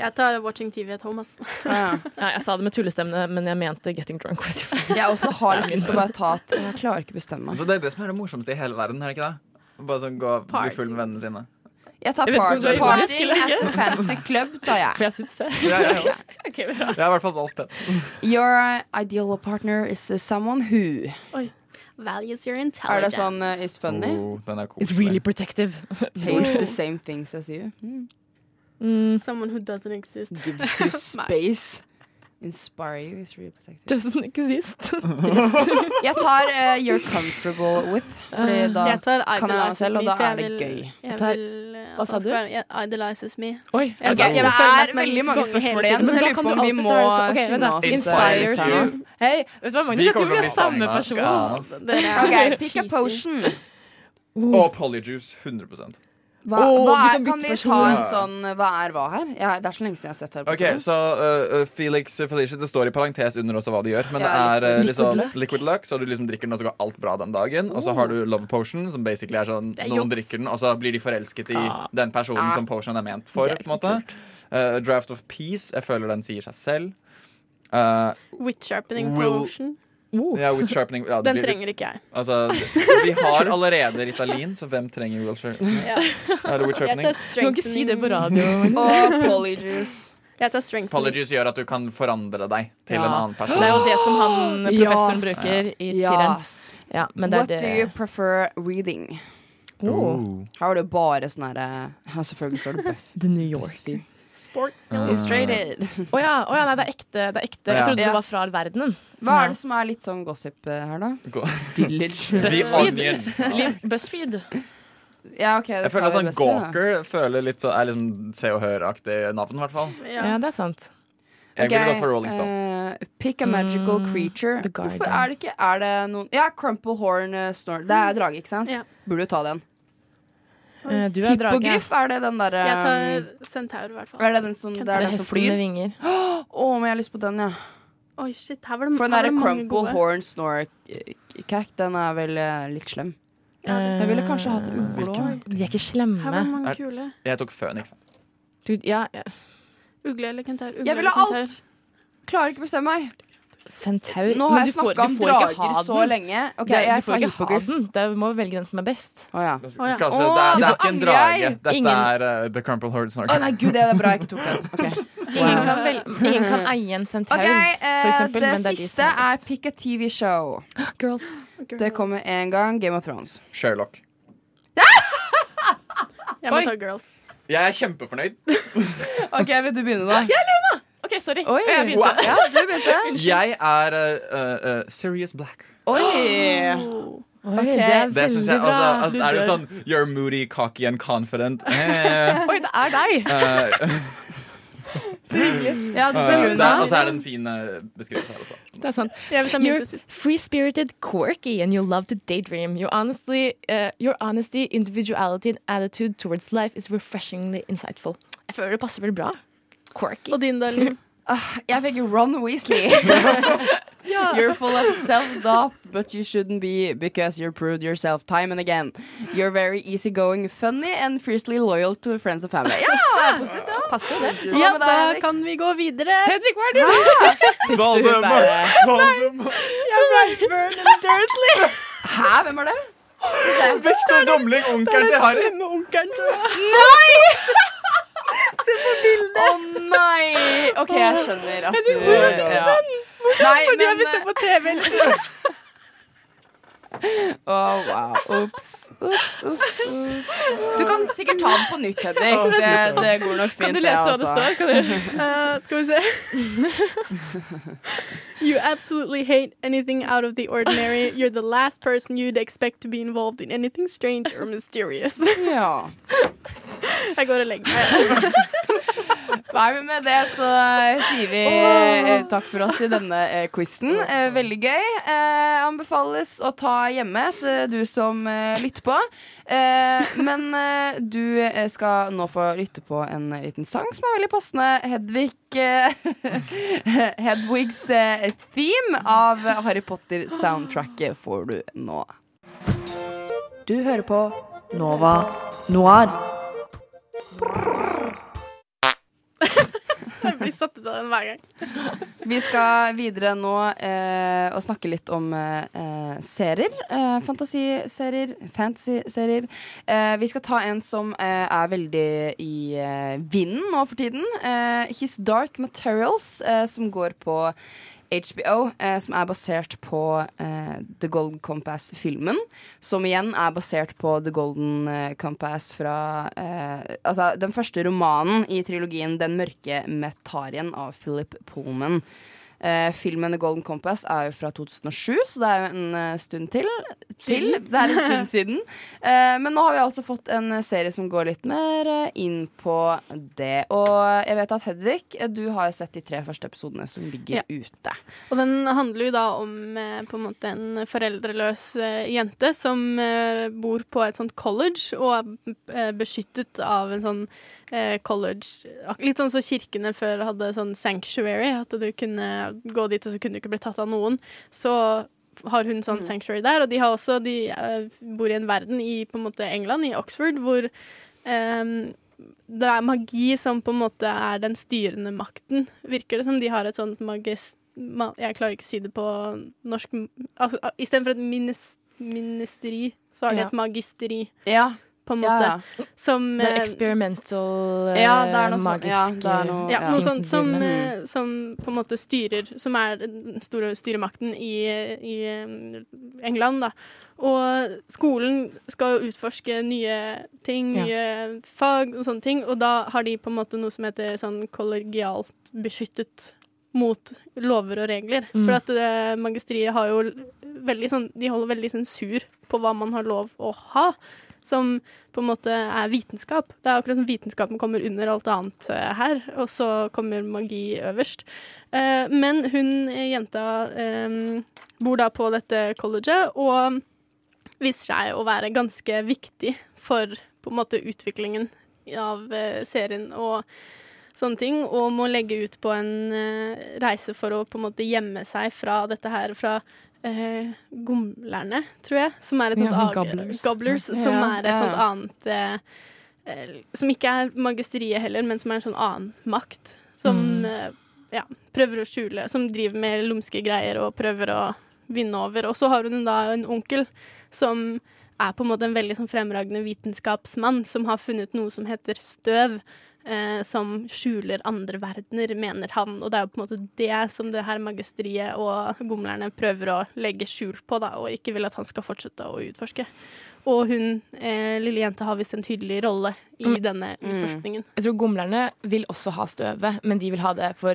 Jeg tar Watching TV at home, ass. ja. ja. jeg sa det med tullestemme, men jeg mente getting drunk with your friends. Jeg også har litt lyst til å bare ta at Jeg klarer ikke bestemme meg. Så det er det som er det morsomste i hele verden, er det ikke det? Bare sånn gå og bli full med vennene sine. Jeg tar Jeg vet party, er at the fancy club, tar jeg. For jeg syns det. Ja, ja, ja. okay, bra. Jeg har i hvert fall valgt det. Your ideal partner is someone who Values your intelligence. Er det sånn uh, is funny? Oh, den er It's really protective. Hates the same things as you. Mm. Mm, Someone who doesn't exist. Gives you space. Inspire you is really protective. doesn't exist. Jeg tar uh, you're comfortable with, Fordi da Jeg tar kan jeg være selv, og da er det gøy. jeg tar- eh, Hva sa du? Idolizes Me. Oi, okay, Ok, vil- jeg vil det er veldig mange spørsmål igjen, så jeg lurer på om vi må ta det så- ok, vent skynde da. oss. Inspires you. Hei, vet du hva, Magnus? Jeg tror vi er samme person. Er OK, pick a potion. Og Polyjuice 100 Hva, oh, hva er, kan kan vi ta en sånn Hva er hva her? Ja, det er så lenge siden jeg har sett her. Okay, Ok, så uh, uh, Felix Felicia, Det står i parentes under også hva de gjør. Men Ja, det er uh, liksom liquid luck, så du liksom drikker den, og så går alt bra den dagen. Og så har du love potion, som basically er sånn er noen drikker den, og så blir de forelsket i Ah. den personen Ah. som potion er ment for. Er på en måte Uh, Draft of peace, jeg føler den sier seg selv. Uh, Witch sharpening potion. Oh. ja, with ja, Den blir- trenger ikke jeg. Altså, vi har allerede Ritalin, så hvem trenger Will Sharpening? Ja. Det Jeg sharpening? tar Du kan ikke si det på radio. Og polyjuice. Jeg tar. Polyjuice gjør at du kan forandre deg til Ja. en annen person. Det er jo det som han professoren Yes. bruker i. Yes. Ja, men det What er do you prefer reading? Oh. Her var det bare sånn herre ja, Selvfølgelig står det Buff. The New York. Sports. Uh, Illustrated. Å ja, oh, ja, nei, det er ekte. Det er ekte. Ja. Jeg trodde Ja. det var fra verdenen. Hva er det som er litt sånn gossip eh, her, da? Gå- Village. BuzzFeed. BuzzFeed. Ja, okay, Jeg føler at sånn. Gawker føler litt så, er liksom Se og Hør-aktig navn, i hvert fall. Ja. Ja, det er sant. Jeg okay. ville gått for Rolling Stone. Uh, pick a magical Mm, creature. Hvorfor er det ikke Er det noen Ja, Crumple Horn uh, Snore. Det er drage, ikke sant? Ja. Burde jo ta den. Eh, Du er drage. Hippogriff, er det den derre Jeg tar centaur, i hvert fall. Er det den som, det er den som med flyr? vinger. Å, men jeg har lyst på den, ja. Oi, shit, her var det, For den derre Crumple gode. Horn Snore Cack, den er vel eh, litt slem. Jeg ville kanskje hatt Hvilken? De er ikke Her var det mange kule. Jeg tok. Du, ja, ja. Ugle eller kentaur? Ugle Jeg vil ha alt! Klarer ikke å bestemme meg. Centaur. Nå har jeg snakka om drager så lenge. Okay, Det- jeg du får ikke ha den. Du må velge den som er best. Å ja. Det, ja. skal, altså, det, er, det er ikke en drage. Dette Ingen- er uh, The Crumple Horde Snark. Å nei, gud, det er bra jeg ikke tok den. Ok, Ingen, kan vel, ingen kan eie en centaur, okay, uh, for eksempel. Det men det er de siste som er. Pick a TV-show. Girls. Det kommer en gang. Game of Thrones. Sherlock. Jeg må Oi. ta girls. Jeg er kjempefornøyd. Ok, Vil du begynne, da? OK, sorry. Oi, Jeg begynte. Ja, du begynte. Jeg er uh, uh, uh, Serious Black. Oi. Oh. Oi, okay. det er Det veldig jeg, bra. altså, altså, er det sånn You're moody, cocky and confident. Eh, Oi, det er deg! Så Ja, det, Luna. og så er det en fin beskrivelse her også. Det er sant. You're free-spirited, quirky, and you love to daydream. Your honestly, uh, your honesty, individuality, and attitude towards life is refreshingly insightful. Jeg føler det passer veldig bra. Quirky. Og din, da, Liv? Jeg fikk Ron Weasley. You're full of self-doubt, but you shouldn't be because you're proved yourself time and again. You're very easygoing, funny and fiercely loyal to friends and family. Ja, det er positivt, da. Passer det? Ja, da deg, kan vi gå videre. Hedvig, hva er det? Voldemort! Voldemort! Jeg ble Vernon Dursley. Hæ, hvem er det? Victor Domling, onkelen til Harry. Slemme onkelen til Å nei! OK, jeg skjønner at du ja. Nei, Fordi jeg men vil se på TV. Å, wow. Ops. Ops. Du kan sikkert ta den på nytt, Hedvig. Det, det går nok fint, Kan du lese hva det står? Kan du? Uh, skal vi se. you absolutely hate anything out of the ordinary. You're the last person you'd expect to be involved in anything strange or mysterious. Ja. Jeg går og legger meg. Nei, men Med det så eh, sier vi eh, takk for oss i denne eh, quizen. Eh, veldig gøy. Eh, anbefales å ta hjemme til du som lytter på. Eh, men du skal nå få lytte på en liten sang som er veldig passende. Hedvig Hedwigs theme av Harry Potter-soundtracket får du nå. Du hører på Nova Noir. Jeg blir satt ut av den hver gang. Vi skal videre nå eh, og snakke litt om eh, eh, serier. Eh, fantasiserier, fantasy-serier. Eh, vi skal ta en som eh, er veldig i eh, vinden nå for tiden. His Dark Materials, som går på HBO, eh, som er basert på eh, The Golden Compass-filmen. Som igjen er basert på The Golden eh, Compass fra eh, Altså den første romanen i trilogien Den mørke metarien av Philip Pullman. Eh, filmen The Golden Compass er jo fra 2007, så det er jo en uh, stund til. til. Det er en stund siden. Eh, men nå har vi altså fått en serie som går litt mer eh, inn på det. Og jeg vet at Hedvig, eh, du har jo sett de tre første episodene som ligger Ja. ute. Og den handler jo da om på en måte en foreldreløs jente som bor på et sånt college og er beskyttet av en sånn college Litt sånn som kirkene før hadde sånn sanctuary, at du kunne gå dit og så kunne du ikke bli tatt av noen. Så har hun sånn sanctuary der, og de har også De eh, bor i en verden i på en måte England, i Oxford, hvor um, det er magi som på en måte er den styrende makten, virker det som. De har et sånt magist... Ma, jeg klarer ikke å si det på norsk. Altså, Istedenfor et minis, ministeri, så har de et magisteri, Ja, på en ja, måte. ja. Som Det er eh, experimental, eh, Ja, det er noe magisk Ja, det er noe- ja, ja. noe sånt som, eh, som på en måte styrer Som er den store styremakten i, i eh, England, da. Og skolen skal jo utforske nye ting, Ja. nye fag og sånne ting, og da har de på en måte noe som heter sånn kollegialt beskyttet mot lover og regler. Mm. For at det, magisteriet har jo veldig sånn De holder veldig sensur på hva man har lov å ha. Som på en måte er vitenskap. Det er akkurat som vitenskapen kommer under alt annet eh, her, og så kommer magi øverst. Eh, men hun eh, jenta bor da på dette colleget, og viser seg å være ganske viktig for på en måte utviklingen av serien og sånne ting, og må legge ut på en reise for å på en måte gjemme seg fra dette her, fra eh, gomlerne, tror jeg, som er et sånt Ja, ag- gobblers. gobblers, som Ja, er et sånt annet eh, eh, Som ikke er magisteriet heller, men som er en sånn annen makt. Som Mm. eh, ja, prøver å skjule Som driver med lumske greier og prøver å vinne over. Og så har hun da en onkel som er på en måte en veldig sånn fremragende vitenskapsmann som har funnet noe som heter støv. Eh, som skjuler andre verdener, mener han. Og det er jo på en måte det som det her magisteriet og gomlerne prøver å legge skjul på, da, og ikke vil at han skal fortsette å utforske. Og hun, eh, lille jenta, har visst en tydelig rolle i Mm. denne utforskningen. Jeg tror gomlerne vil også ha støvet, men de vil ha det for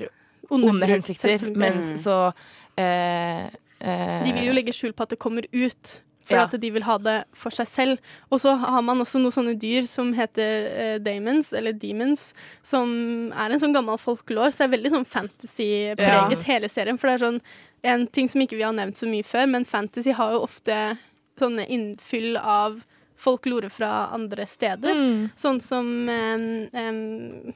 Onde onde hensikter. Mens så eh, eh, De vil jo legge skjul på at det kommer ut, for Ja. at de vil ha det for seg selv. Og så har man også noen sånne dyr som heter eh, daemons, eller demons, som er en sånn gammel folklore, så det er veldig sånn fantasy-preget hele serien. For det er sånn en ting som ikke vi har nevnt så mye før, men fantasy har jo ofte sånne innfyll av folklore fra andre steder. Mm. Sånn som em, em,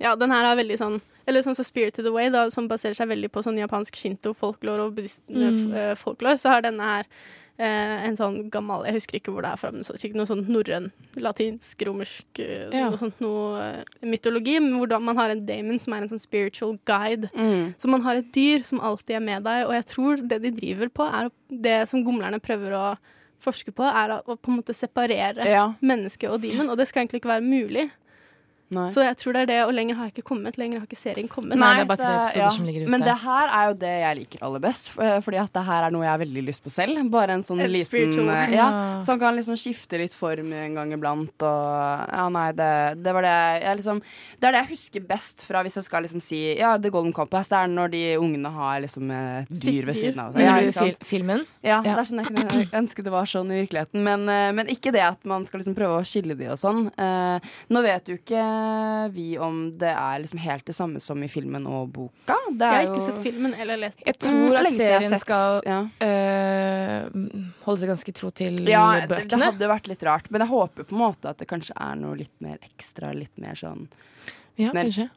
Ja, den her har veldig sånn Eller sånn som Spirited Away, da, som baserer seg veldig på sånn japansk shinto-folklore og buddhist-folklore, så har denne her eh, en sånn gammel Jeg husker ikke hvor det er fra, men så, ikke noe sånn norrøn, latinsk, romersk eh, Ja. Noe sånt noe eh, mytologi, men hvor da man har en daemon som er en sånn spiritual guide. Mm. Så man har et dyr som alltid er med deg, og jeg tror det de driver på, er det som gomlerne prøver å forske på, er å på en måte separere Ja. menneske og demon, og det skal egentlig ikke være mulig. Nei. Så jeg tror det er det, og lenger har jeg ikke kommet. Lenger har ikke serien kommet. Nei, det er bare tre episoder som ligger ute. Men det her er jo det jeg liker aller best. eh, Fordi at det her er noe jeg har veldig lyst på selv. Bare en sånn Et liten eh, ja, Som kan liksom skifte litt form en gang iblant. Og ja, nei, det, det var det jeg liksom Det er det jeg husker best fra hvis jeg skal liksom si Ja, The Golden Compass. Det er når de ungene har liksom et dyr ved siden av. seg. Ja, fil filmen? Ja, Ja. det er sånn jeg kunne ønske det var sånn i virkeligheten. Men, eh, men ikke det at man skal liksom prøve å skille de og sånn. Eh, nå vet du ikke vi om det er liksom helt det samme som i filmen og boka. Jeg har ikke jo sett filmen eller lest Jeg tror Mm, at serien sett- skal ja. eh, holde seg ganske tro til Ja, det, det hadde vært litt rart. Men jeg håper på en måte at det kanskje er noe litt mer ekstra, litt mer sånn Ja, mer- kanskje.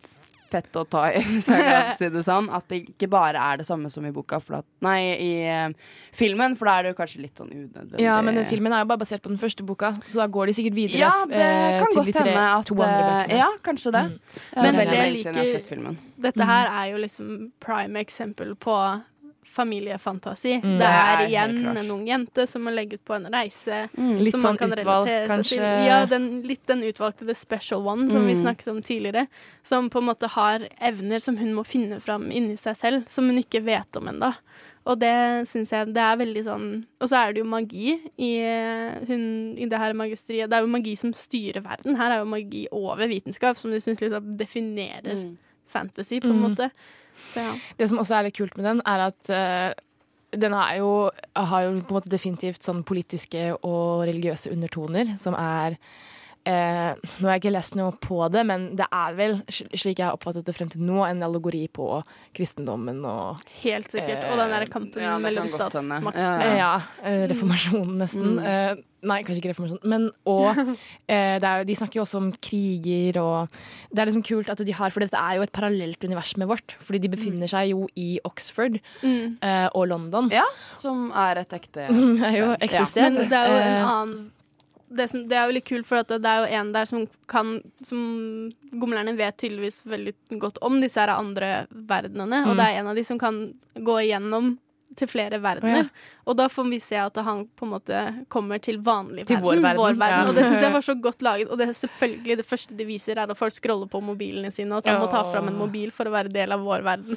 Fett å ta i, hvis jeg kan si det sånn. At det ikke bare er det samme som i boka, at, nei, i uh, filmen, for da er det jo kanskje litt sånn unødvendig. Ja, men den filmen er jo bare basert på den første boka, så da går de sikkert videre Ja, det eh, kan til godt hende at eh, bøkene. Ja, kanskje det. Mm. Men det er veldig lenge siden jeg har sett filmen. Dette her er jo liksom prime eksempel på familiefantasi. Mm. Det er igjen en ung jente som må legge ut på en reise. Litt som man sånn kan utvalgt, kanskje. til. Ja, den, litt den utvalgte The Special One som vi Mm. snakket om tidligere. Som på en måte har evner som hun må finne fram inni seg selv, som hun ikke vet om ennå. Og det syns jeg det er veldig sånn Og så er det jo magi i, eh, hun, i det her magisteriet. Det er jo magi som styrer verden. Her er jo magi over vitenskap, som de syns liksom definerer Mm. Fantasy, på en Mm. måte. Så ja. Det som også er litt kult med den, er at uh, den jo, har jo på en måte definitivt sånn politiske og religiøse undertoner, som er eh, Nå har jeg ikke lest noe på det, men det er vel, slik jeg har oppfattet det frem til nå, en allegori på kristendommen og Helt sikkert. Og den der kampen Ja, mellom statsmakten. Ja, Ja, Eh, Ja, eh, reformasjonen nesten. Mm. Eh, nei, kanskje ikke reformasjonen, Men og eh, det er, de snakker jo også om kriger og Det er liksom kult at de har For dette er jo et parallelt univers med vårt. Fordi de befinner seg jo i Oxford Mm. eh, og London. Ja, som er et ekte Som er jo ekte Ja. sted. Men det er jo en Eh, annen det, som, det er jo litt kult, for at det er jo en der som kan Som gomlerne vet tydeligvis veldig godt om disse her andre verdenene. Og Mm. det er en av de som kan gå igjennom til flere verdener. Oh, ja. Og da får vi se at han på en måte kommer til vanlig Til verden. vår verden, ja. Og det syns jeg var så godt laget. Og det er selvfølgelig det første de viser, er at folk scroller på mobilene sine, og at han må ta fram en mobil for å være del av vår verden.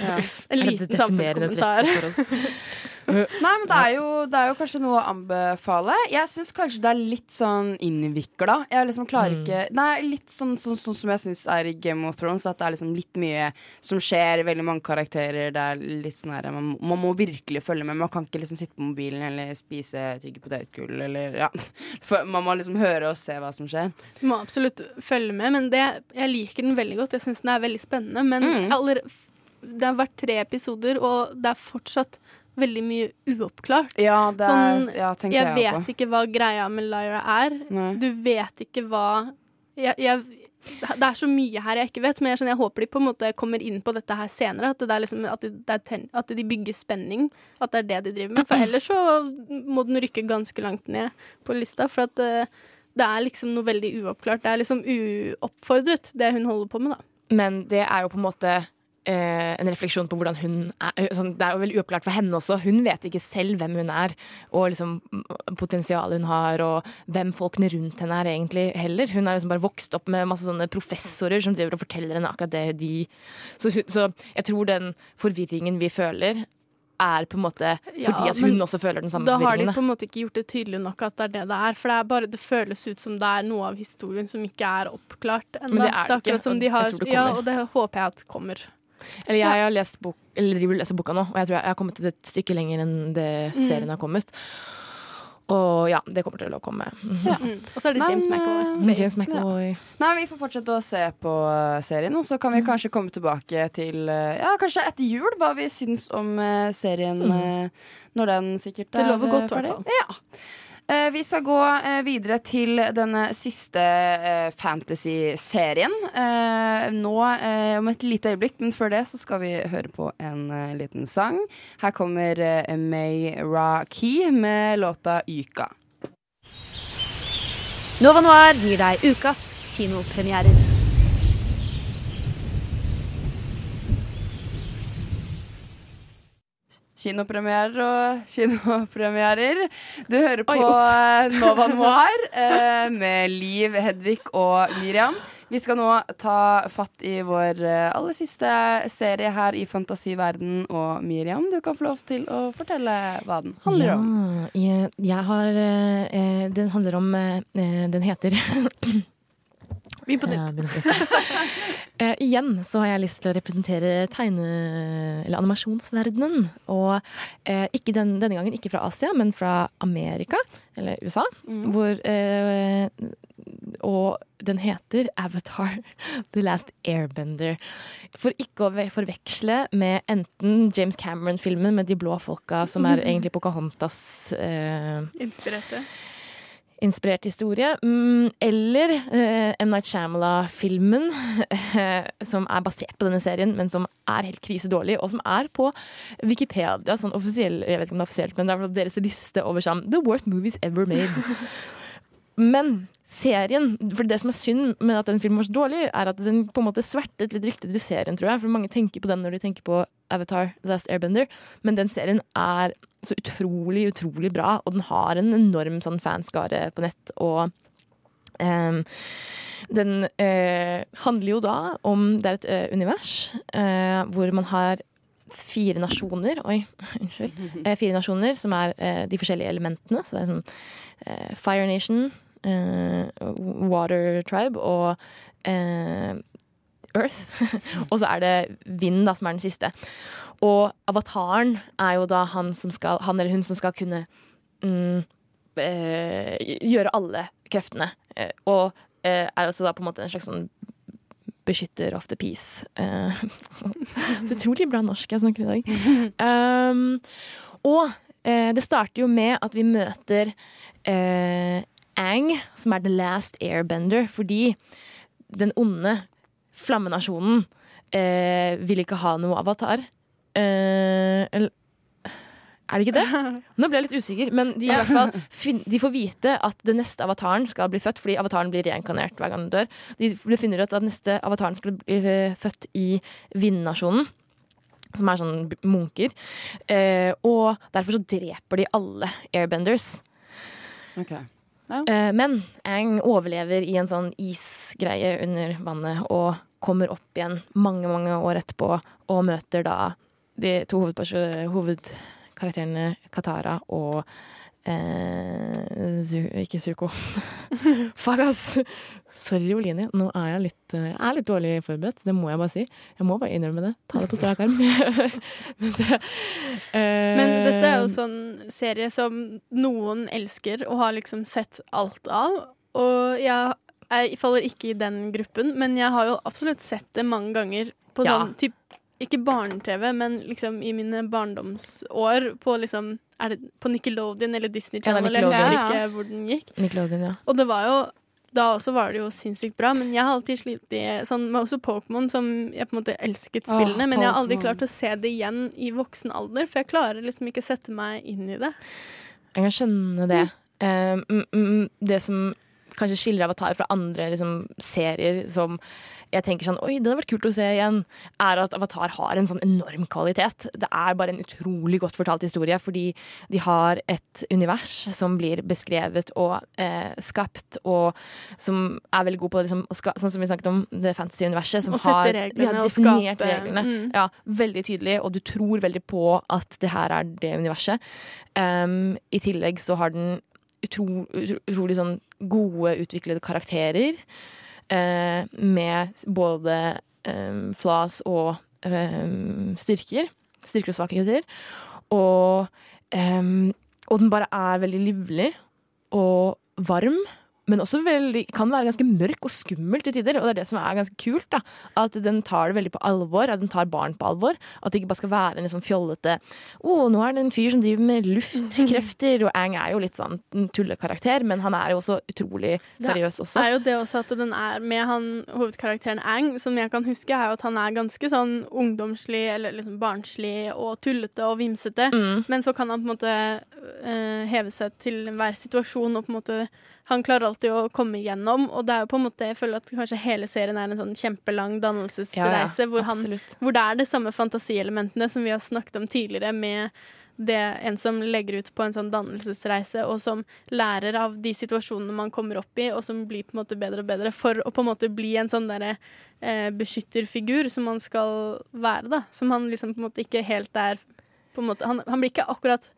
Ja. En det liten samfunnskommentar. Nei, men det er, jo, det er jo kanskje noe å anbefale. Jeg syns kanskje det er litt sånn innvikla. Jeg liksom klarer Mm. ikke Nei, litt sånn, sånn, sånn som jeg syns er i Game of Thrones. At det er liksom litt mye som skjer, veldig mange karakterer. Det er litt sånn her man, man må virkelig følge med. Man kan ikke liksom sitte på mobilen eller spise tygge potetgull eller ja. For man må liksom høre og se hva som skjer. Du må absolutt følge med, men det, jeg liker den veldig godt. Jeg syns den er veldig spennende. Men Mm. aller, det har vært tre episoder, og det er fortsatt veldig mye uoppklart. Ja, det er, Sånn, ja, Jeg jeg, vet på. ikke hva greia med Lyra er. Nei. Du vet ikke hva jeg, jeg, Det er så mye her jeg ikke vet, men jeg, skjønner, jeg håper de på en måte kommer inn på dette her senere. At, det er liksom, at, det er ten, at de bygger spenning. At det er det de driver med. For ellers så må den rykke ganske langt ned på lista. For at det, det er liksom noe veldig uoppklart. Det er liksom uoppfordret, det hun holder på med, da. Men det er jo på en måte eh, en refleksjon på hvordan hun er. Sånn, det er jo veldig uoppklart for henne også. Hun vet ikke selv hvem hun er, og liksom mm, potensialet hun har, og hvem folkene rundt henne er egentlig heller. Hun har liksom bare vokst opp med masse sånne professorer som driver og forteller henne akkurat det de Så, hun, så jeg tror den forvirringen vi føler, er på en måte fordi Ja, at hun også føler den samme Da har de på en måte ikke gjort det tydelig nok at det er det det er. For det, er bare, det føles ut som det er noe av historien som ikke er oppklart ennå. Men det er det ikke, akkurat som de jeg har det Ja, og det håper jeg at kommer. Eller jeg har lest bok, eller driver og leser boka nå, og jeg tror jeg har kommet et stykke lenger enn det Mm. serien har kommet. Og ja, det kommer til å komme. Ja. Mm. Og så er det James McAvoy. James McAvoy. Nei, Vi får fortsette å se på eh, serien, og så kan vi kanskje komme tilbake til eh, Ja, kanskje etter jul, hva vi syns om eh, serien eh, når den sikkert Det er lover godt, eh, i hvert ferdig. Ja. Eh, vi skal gå eh, videre til denne siste eh, fantasy-serien. Nå om et lite øyeblikk, men før det så skal vi høre på en liten sang. Her kommer May Ra Key med låta Yka. Nova Noir gir deg ukas kinopremierer. Kinopremierer og kinopremierer. Du hører på Oi, Nova Noir eh, med Liv, Hedvig og Miriam. Vi skal nå ta fatt i vår eh, aller siste serie her i fantasiverden. Og Miriam, du kan få lov til å fortelle hva den handler om. Ja, jeg, jeg har eh, Den handler om eh, Den heter Begynn på nytt. Eh, igjen så har jeg lyst til å representere tegne- eller animasjonsverdenen. Og uh, ikke den, denne gangen ikke fra Asia, men fra Amerika, eller USA. Hvor uh, Og den heter Avatar The Last Airbender. For ikke å forveksle med enten James Cameron-filmen med de blå folka, som er egentlig Pocahontas eh, Inspirerte. Inspirert historie. Mm, eller eh, M. Night Shyamala-filmen, som er basert på denne serien, men som er helt krisedårlig, og som er på Wikipedia, sånn offisiell, jeg vet ikke om det er offisielt, men det er deres liste over sammen. The worst movies ever made. Men serien, for det som er synd med at den filmen var så dårlig, er at den på en måte svertet litt ryktet til serien, tror jeg. For mange tenker på den når de tenker på Avatar The Last Airbender, men den serien er så utrolig, utrolig bra, og den har en enorm sånn fanskare på nett, og Um, den uh, handler jo da om Det er et uh, univers uh, hvor man har fire nasjoner Oi, unnskyld. Fire nasjoner som er de forskjellige elementene. Så det er sånn Fire Nation, Water Tribe og Earth. og så er det vind, da, som er den siste. Og avataren er jo da han, som skal, han eller hun som skal kunne mm, eh, gjøre alle kreftene. Eh, og eh, er altså da på en måte en slags sånn beskytter of the peace. Eh, så utrolig bra norsk jeg snakker i dag. Um, og eh, det starter jo med at vi møter Ang, som er the last airbender, fordi den onde flammenasjonen eh, vil ikke ha noe avatar. Eh, eller er det ikke det? Nå ble jeg litt usikker, men de, fall, de får vite at den neste avataren skal bli født, fordi avataren blir reinkarnert hver gang den dør. De finner ut at den neste avataren skal bli eh, født i vindnasjonen. Som er sånn munker. Eh, og derfor så dreper de alle airbenders. Ok. Eh, men Ang overlever i en sånn isgreie under vannet og kommer opp igjen mange, mange år etterpå og møter da de to hovedkarakterene Katara og eh, Zu Ikke Zuko. Fuck, ass! Sorry, Oline. Nå er jeg litt, eh, jeg er litt dårlig forberedt. Det må jeg bare si. Jeg må bare innrømme det. Ta det på strak arm. Men, så, eh, Men dette er jo sånn serie som noen elsker og har liksom sett alt av. Og jeg, jeg faller ikke i den gruppen, men jeg har jo absolutt sett det mange ganger på Ja. sånn typ ikke barne-TV, men liksom i mine barndomsår på liksom Er det på Nickelodeon eller Disney Ja, det er Channel? jeg husker Nickelodeon. ikke hvor den gikk. Nickelodeon, ja. Og det var jo da også var det jo sinnssykt bra, men jeg har alltid slitt i sånn med også Pokémon, som jeg på en måte elsket Åh, spillene, men jeg har aldri klart å se det igjen i voksen alder, for jeg klarer liksom ikke å sette meg inn i det. Jeg kan skjønne det. Eh, mm, mm, det som kanskje skiller Avatar fra andre liksom, serier som jeg tenker sånn, oi, det hadde vært kult å se igjen, er at Avatar har en sånn enorm kvalitet. Det er bare en utrolig godt fortalt historie, fordi de har et univers som blir beskrevet og eh, skapt, og som er veldig god på liksom, ska sånn som vi snakket om, det fantasy-universet. Som har, reglene har definert reglene. mm. Ja, veldig tydelig, og du tror veldig på at det her er det universet. Um, I tillegg så har den utro, utro, utrolig sånn gode, utviklede karakterer. eh, med både eh, flas og um, styrker. Styrker og svakheter. Og, um, og den bare er veldig livlig og varm. Men også veldig, kan være ganske mørk og skummel til tider. Og det er det som er ganske kult. da At den tar det veldig på alvor. At den tar barn på alvor. At det ikke bare skal være en liksom fjollete Å, nå er det en fyr som driver med luftkrefter. Og Ang er jo litt sånn en tullekarakter, men han er jo også utrolig seriøs Det er jo det også at den er med han hovedkarakteren Ang, som jeg kan huske, er jo at han er ganske sånn ungdomslig eller liksom barnslig og tullete og vimsete. Mm. Men så kan han på en måte eh, heve seg til enhver situasjon og på en måte Han klarer alltid å komme igjennom, og det er jo på en måte Jeg føler at kanskje hele serien er en sånn kjempelang dannelsesreise Ja, ja, hvor, han, hvor det er de samme fantasielementene som vi har snakket om tidligere, med det en som legger ut på en sånn dannelsesreise, og som lærer av de situasjonene man kommer opp i, og som blir på en måte bedre og bedre, for å på en måte bli en sånn derre eh, beskytterfigur som man skal være, da. Som han liksom på en måte ikke helt er på en måte, han, han blir ikke akkurat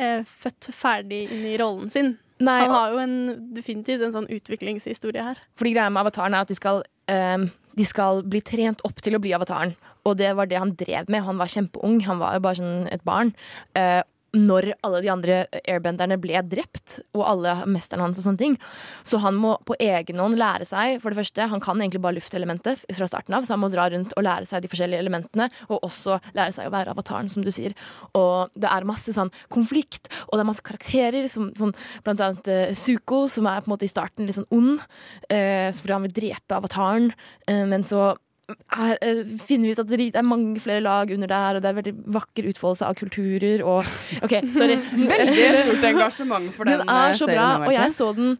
eh, født ferdig inn i rollen sin. Nei, han har jo en, definitivt en sånn utviklingshistorie her. Fordi greia med avataren er at de skal, um, de skal bli trent opp til å bli avataren. Og det var det han drev med. Han var kjempeung. Han var jo bare sånn et barn. Eh, når alle de andre airbenderne ble drept, og alle mesterne hans og sånne ting. Så han må på egen hånd lære seg For det første, han kan egentlig bare luftelementet fra starten av, så han må dra rundt og lære seg de forskjellige elementene, og også lære seg å være avataren, som du sier. Og det er masse sånn konflikt, og det er masse karakterer, som sånn, blant annet uh, Suko, som er på en måte i starten litt sånn ond, uh, fordi han vil drepe avataren, uh, men så er, eh, finner vi ut at det er mange flere lag under der, og det er veldig vakker utfoldelse av kulturer og OK, sorry. Veldig stort engasjement for den, Den er eh, så serien, bra, og jeg så den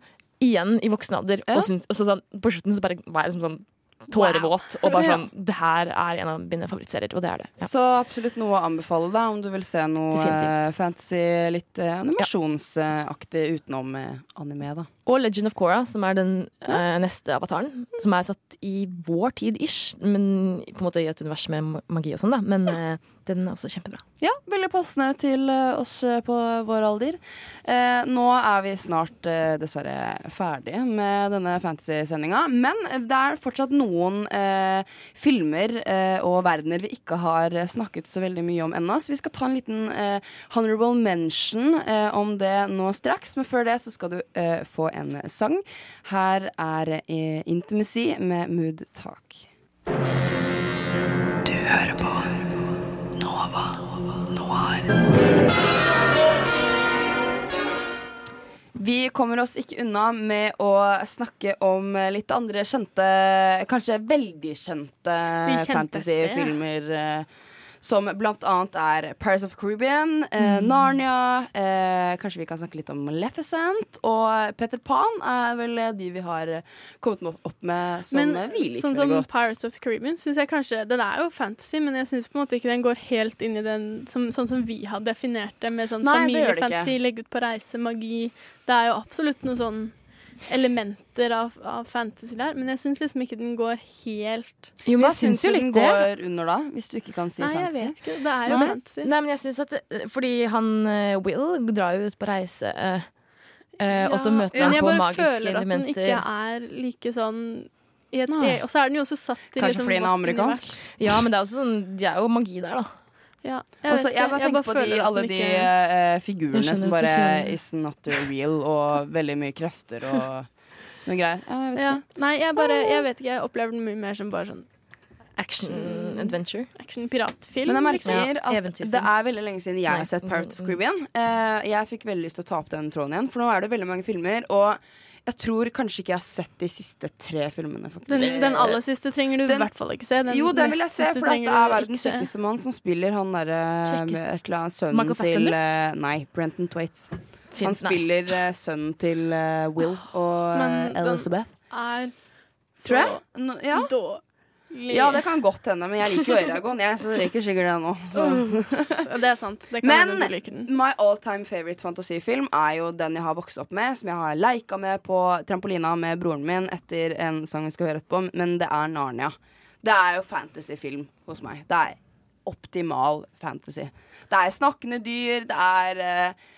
igjen i voksen alder. Ja. Og syns, altså sånn, på slutten så bare var jeg liksom sånn tårevåt og bare sånn Det her er en av mine favorittserier, og det er det. Ja. Så absolutt noe å anbefale da om du vil se noe Definitivt. eh, fantasy, litt animasjonsaktig utenom anime. da Og Legend of Korra, som er den eh, neste avataren. Som er satt i vår tid-ish, men på en måte i et univers med magi og sånn, da. Men eh, den er også kjempebra. Ja, veldig passende til eh, oss eh, på vår alder. Eh, nå er vi snart eh, dessverre ferdige med denne fantasy-sendinga. Men det er fortsatt noen filmer og verdener vi ikke har snakket så veldig mye om ennå. Så vi skal ta en liten honorable mention om det nå straks. Men før det så skal du få en sang. Her er eh, Intimacy med Mood Talk. Du hører på Nova Noir. Vi kommer oss ikke unna med å snakke om litt andre kjente, kanskje veldig kjente fantasyfilmer. eh, Som blant annet er Paris of Caribbean, eh, Narnia eh, Kanskje vi kan snakke litt om Maleficent. Og Peter Pan er vel de vi har kommet opp med som Men vi liker sånn som godt. Pirates of the Caribbean synes jeg kanskje Den er jo fantasy, men jeg syns på en måte ikke den går helt inn i den som, sånn som vi har definert det, med sånn familiefantasy, legge ut på reise, magi. Det er jo absolutt noe sånn elementer av, av fantasy der, men jeg syns liksom ikke den går helt Jo, men Hva jeg syns jo litt den går det. under da, hvis du ikke kan si Nei, jeg vet ikke. Det er jo Nei. fantasy. Nei, men jeg syns at det, Fordi han eh, Will drar jo ut på reise, eh, ja. og så møter Ja, på men elementer. jeg bare føler at den ikke er like sånn i et, Og så er den jo også satt til Kanskje liksom fordi den er amerikansk? Ja, men det er også sånn det er jo magi der, da. Ja, jeg, Også, jeg bare tenker på de, alle de ikke- eh, figurene som bare is not real, og veldig mye krefter og noen greier. Ja, jeg vet ja. ikke. Nei, jeg bare Jeg vet ikke. Jeg opplever den mye mer som bare sånn Action adventure. action-piratfilm. Men jeg liksom. merker Ja, at det er veldig lenge siden jeg Nei. har sett Pirates Mm, of mm. Caribbean. Eh, jeg fikk veldig lyst til å ta opp den tråden igjen, for nå er det veldig mange filmer. Og jeg tror kanskje ikke jeg har sett de siste tre filmene. Den, den aller siste trenger du Den- i hvert fall ikke se. Den jo, den vil jeg se, for det er verdens kjekkeste mann som spiller han derre med et eller annet sønnen til eh, Nei, Brenton Twaits. Han Fint, nei. spiller eh, sønnen til eh, Will og Men eh, Elizabeth. Er Tror jeg. Nå- ja. Ja, det kan godt hende, men jeg liker jo Eragon, jeg, så liker sikkert det nå. Så. Det er sant. Det kan Men my all time favorite fantasifilm er jo den jeg har vokst opp med, som jeg har leika med på trampolina med broren min etter en sang vi skal høre etterpå, men det er Narnia. Det er jo fantasyfilm hos meg. Det er optimal fantasy. Det er snakkende dyr, det er eh,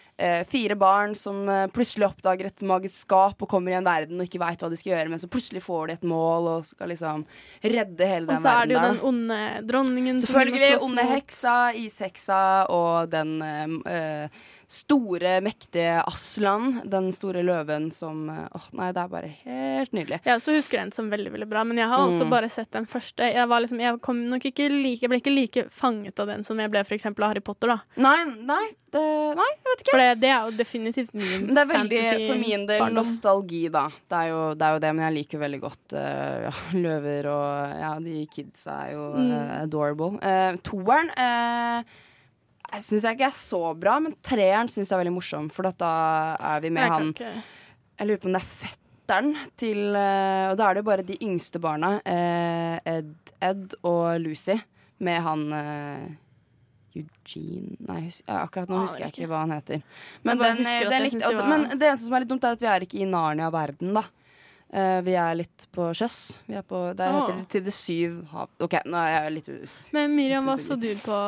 fire barn som eh, plutselig oppdager et magisk skap og kommer i en verden og ikke veit hva de skal gjøre, men så plutselig får de et mål og skal liksom redde hele Og så er det jo den onde dronningen Selvfølgelig. Onde heksa, isheksa og den eh, eh, store, mektige Aslan. Den store løven som eh, Åh, nei, det er bare helt nydelig. Ja, så husker jeg den som veldig veldig bra, men jeg har også Mm. bare sett den første. Jeg, var liksom, jeg, ikke like, jeg ble ikke like fanget av den som jeg ble for eksempel av Harry Potter. da Nei, nei, det, nei, jeg vet ikke. For det, det er jo definitivt min Det er veldig, for min del, nostalgi, da. Det er, jo, det er jo det, men jeg liker veldig godt uh, ja, løver og Ja, de kidsa er jo eh, adorable. Uh, toeren eh, jeg syns jeg ikke er så bra, men treeren syns jeg er veldig morsom, for at da er vi med Jeg han ikke- Jeg lurer på om det er fetteren til eh, Og da er det jo bare de yngste barna, eh, Ed, Ed og Lucy, med han eh, Eugene Nei, akkurat nå Aner husker jeg ikke. hva han heter. Men, men, den, den, det og- var- men det eneste som er litt dumt, er at vi er ikke i Narnia-verden, da. Uh, vi er litt på sjøs. Vi er på, der oh. heter det til det syv hav OK, nå er jeg litt Men Miriam, hva så du på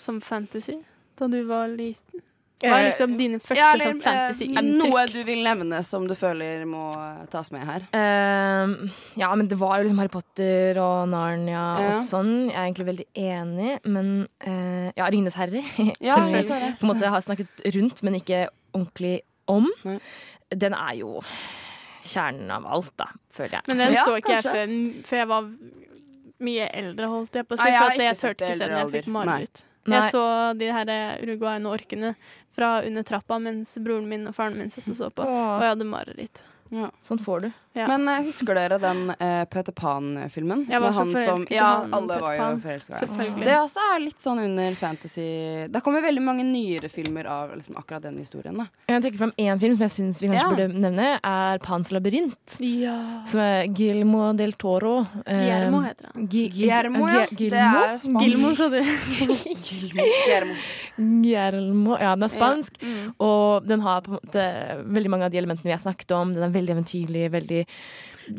som fantasy da du var liten? Hva Eh, er liksom dine første Ja, eller, sånn fantasy-inntrykk? Noe du vil nevne som du føler må eh, tas med her. Uh, ja, men det var jo liksom Harry Potter og Narnia Ja. og sånn. Jeg er egentlig veldig enig, men uh, Ja, Ringenes herre. Ja, som vi på en måte har snakket rundt, men ikke ordentlig om. Nei. Den er jo kjernen av alt, da, føler jeg. Men den Ja, så ikke jeg kanskje. før, før jeg var mye eldre, holdt jeg på å si. Nei, jeg har ikke jeg turte ikke se den. eldre Jeg fikk alder. mareritt. Nei. Jeg så de her eh, uruguayene orkene fra under trappa mens broren min og faren min satt og så på. Og jeg hadde mareritt. Sånn får du. Ja. Men uh, husker dere den uh, Peter Pan-filmen? Jeg var så forelsket i Ja, alle Peter var jo forelska i ham. Det også er litt sånn under fantasy Det kommer veldig mange nyere filmer av liksom, akkurat den historien. Da. Jeg trekker fram én film som jeg syns vi kanskje Ja. burde nevne, er Pans labyrint. Ja. Som er Guillermo del Toro. Eh, Guillermo heter han. Gi- Guillermo, ja. Gi- Det er spansk. Gilmo, sa du. Guillermo. Guillermo. Ja, den er japansk. Og den har på en måte veldig mange av de elementene vi har snakket om. Den er veldig eventyrlig, veldig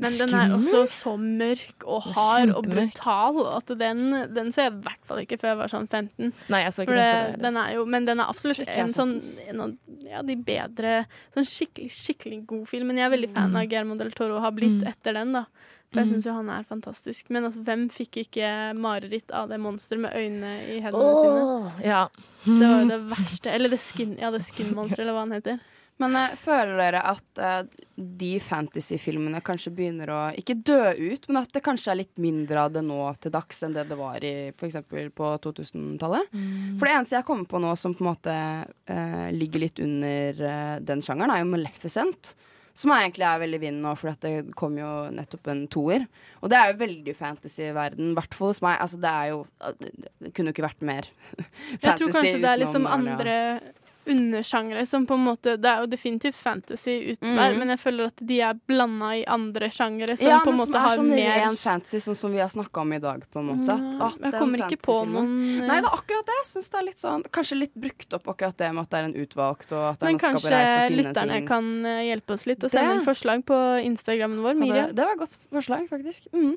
Men den er også så mørk og hard og brutal at den, den så jeg i hvert fall ikke før jeg var sånn 15. Nei, jeg så ikke For den det, før. den er jo, men den er absolutt en sånn en av ja, de bedre Sånn skikkelig, skikkelig god film. Men jeg er veldig fan av Guillermo del Toro og har blitt Mm. etter den, da. For jeg Mm. syns jo han er fantastisk. Men altså, hvem fikk ikke mareritt av det monsteret med øynene i hendene sine? Ja. Det var jo det verste. Eller det skin, ja, det skin-monsteret, eller hva han heter. Men uh, føler dere at uh, de fantasyfilmene kanskje begynner å ikke dø ut, men at det kanskje er litt mindre av det nå til dags enn det det var i f.eks. på 2000-tallet? Mm. For det eneste jeg kommer på nå som på en måte uh, ligger litt under den sjangeren, er jo Maleficent. Som egentlig er veldig i vinden nå, for det kom jo nettopp en toer. Og det er jo veldig fantasy-verden, i hvert fall hos meg. Altså, det er jo Det kunne jo ikke vært mer fantasy. Jeg tror kanskje det er liksom andre. Undersjangre som på en måte Det er jo definitivt fantasy ute mm. der, men jeg føler at de er blanda i andre sjangere som ja, på en men som er har sånn mer ren fantasy, sånn som vi har snakka om i dag. på en måte At, Mm, ah, Jeg kommer ikke på noen eh, Nei, det er akkurat det. Jeg synes det er litt sånn Kanskje litt brukt opp akkurat det med at det er en utvalgt, og at det er Men noen skal kanskje og finne lytterne kan eh, hjelpe oss litt og sende inn forslag på Instagrammen vår. Ja, Miriam. det, det var et godt forslag, faktisk. Mm.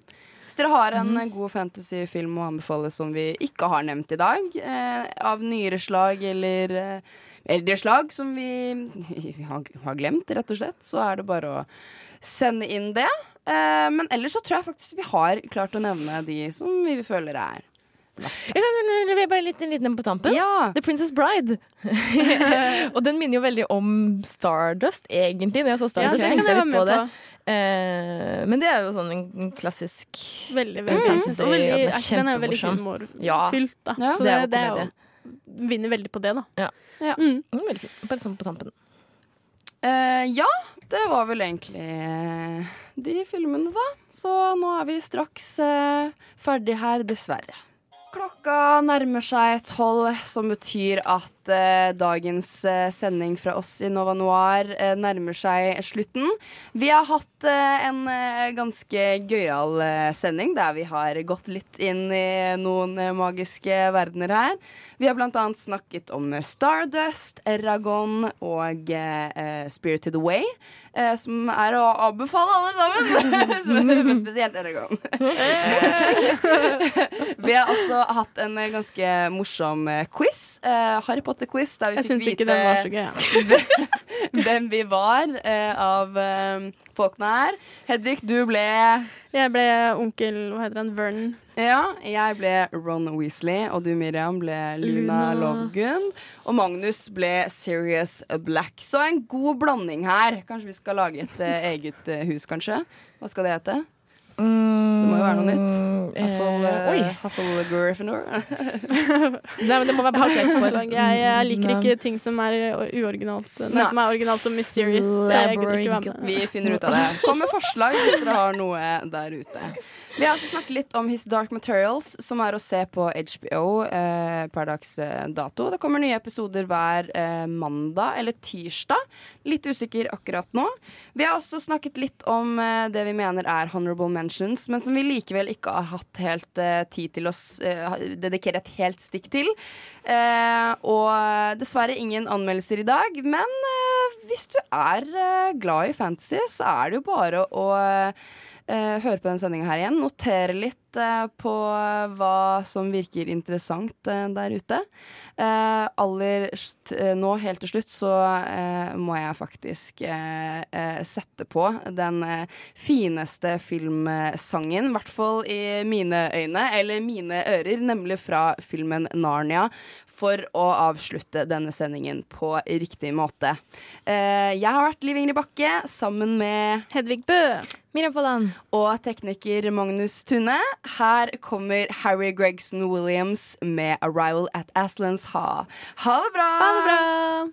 Hvis dere har en mm. god fantasyfilm å anbefale som vi ikke har nevnt i dag, eh, av nyere slag eller eh, eldre slag som vi har, har glemt, rett og slett, så er det bare å sende inn det. Eh, men ellers så tror jeg faktisk vi har klart å nevne de som vi føler er levere bare litt, en liten på tampen. Ja! The Princess Bride. og den minner jo veldig om Stardust, egentlig. Når jeg så Stardust, ja, tenkte jeg litt på det. på. Eh, men det er jo sånn en klassisk Veldig, Mm. veldig. Og veldig, Den den er jo veldig humorfylt, da. Ja, Så det det, er jo er vinner veldig på det, da. Ja. Ja. Mm. Mm, veldig fint. Bare sånn på tampen. Uh, ja, det var vel egentlig eh, de filmene, da. Så nå er vi straks uh, ferdig her, dessverre. Klokka nærmer seg tolv, som betyr at eh, dagens uh, sending fra oss i Nova Noir uh, nærmer seg slutten. Vi har hatt en ganske gøyal sending der vi har gått litt inn i noen magiske verdener her. Vi har blant annet snakket om Stardust, Eragon og Spirited Away, som er å anbefale alle sammen. Men spesielt Eragon. Vi har også hatt en ganske morsom quiz. Harry Potter-quiz, der vi fikk vite ikke den var så gøy. Hvem vi var eh, av eh, folkene her. Hedvig, du ble Jeg ble onkel Hva heter han? Vernon. Ja, jeg ble Ron Weasley, og du, Miriam, ble Luna Luna. Lovegoon. Og Magnus ble Serious Black. Så en god blanding her. Kanskje vi skal lage et eh, eget eh, hus, kanskje? Hva skal det hete? Det må jo være noe nytt. Huffle, Eh, uh, oi. Huffle Gryffindor. Nei, men det må være bare på Forslag. Jeg, jeg liker ikke ting som er uoriginalt. Nei, Nei. som er originalt og mysterious. Så jeg ikke være med. Vi finner ut av det. Kom med forslag hvis dere har noe der ute. Vi har også snakket litt om His Dark Materials, som er å se på HBO eh, per dags eh, dato. Det kommer nye episoder hver eh, mandag eller tirsdag. Litt usikker akkurat nå. Vi har også snakket litt om eh, det vi mener er honorable mentions, men som vi likevel ikke har hatt helt eh, tid til å eh, dedikere et helt stikk til. Og dessverre ingen anmeldelser i dag, men hvis du er glad i fantasy, så er det jo bare å eh, eh, høre på denne sendinga her igjen. Notere litt eh, på hva som virker interessant eh, der ute. Eh, aller eh, nå, helt til slutt, så eh, må jeg faktisk sette på den fineste filmsangen, i hvert fall i mine øyne, eller mine ører, nemlig fra filmen Narnia. For å avslutte denne sendingen på riktig måte. Eh, jeg har vært Liv Ingrid Bakke sammen med Hedvig Bø. Miriam Folland. og tekniker Magnus Tune. Her kommer Harry Gregson Williams med 'Arrival at Aslan's Ha'. Ha det bra! Ha det bra!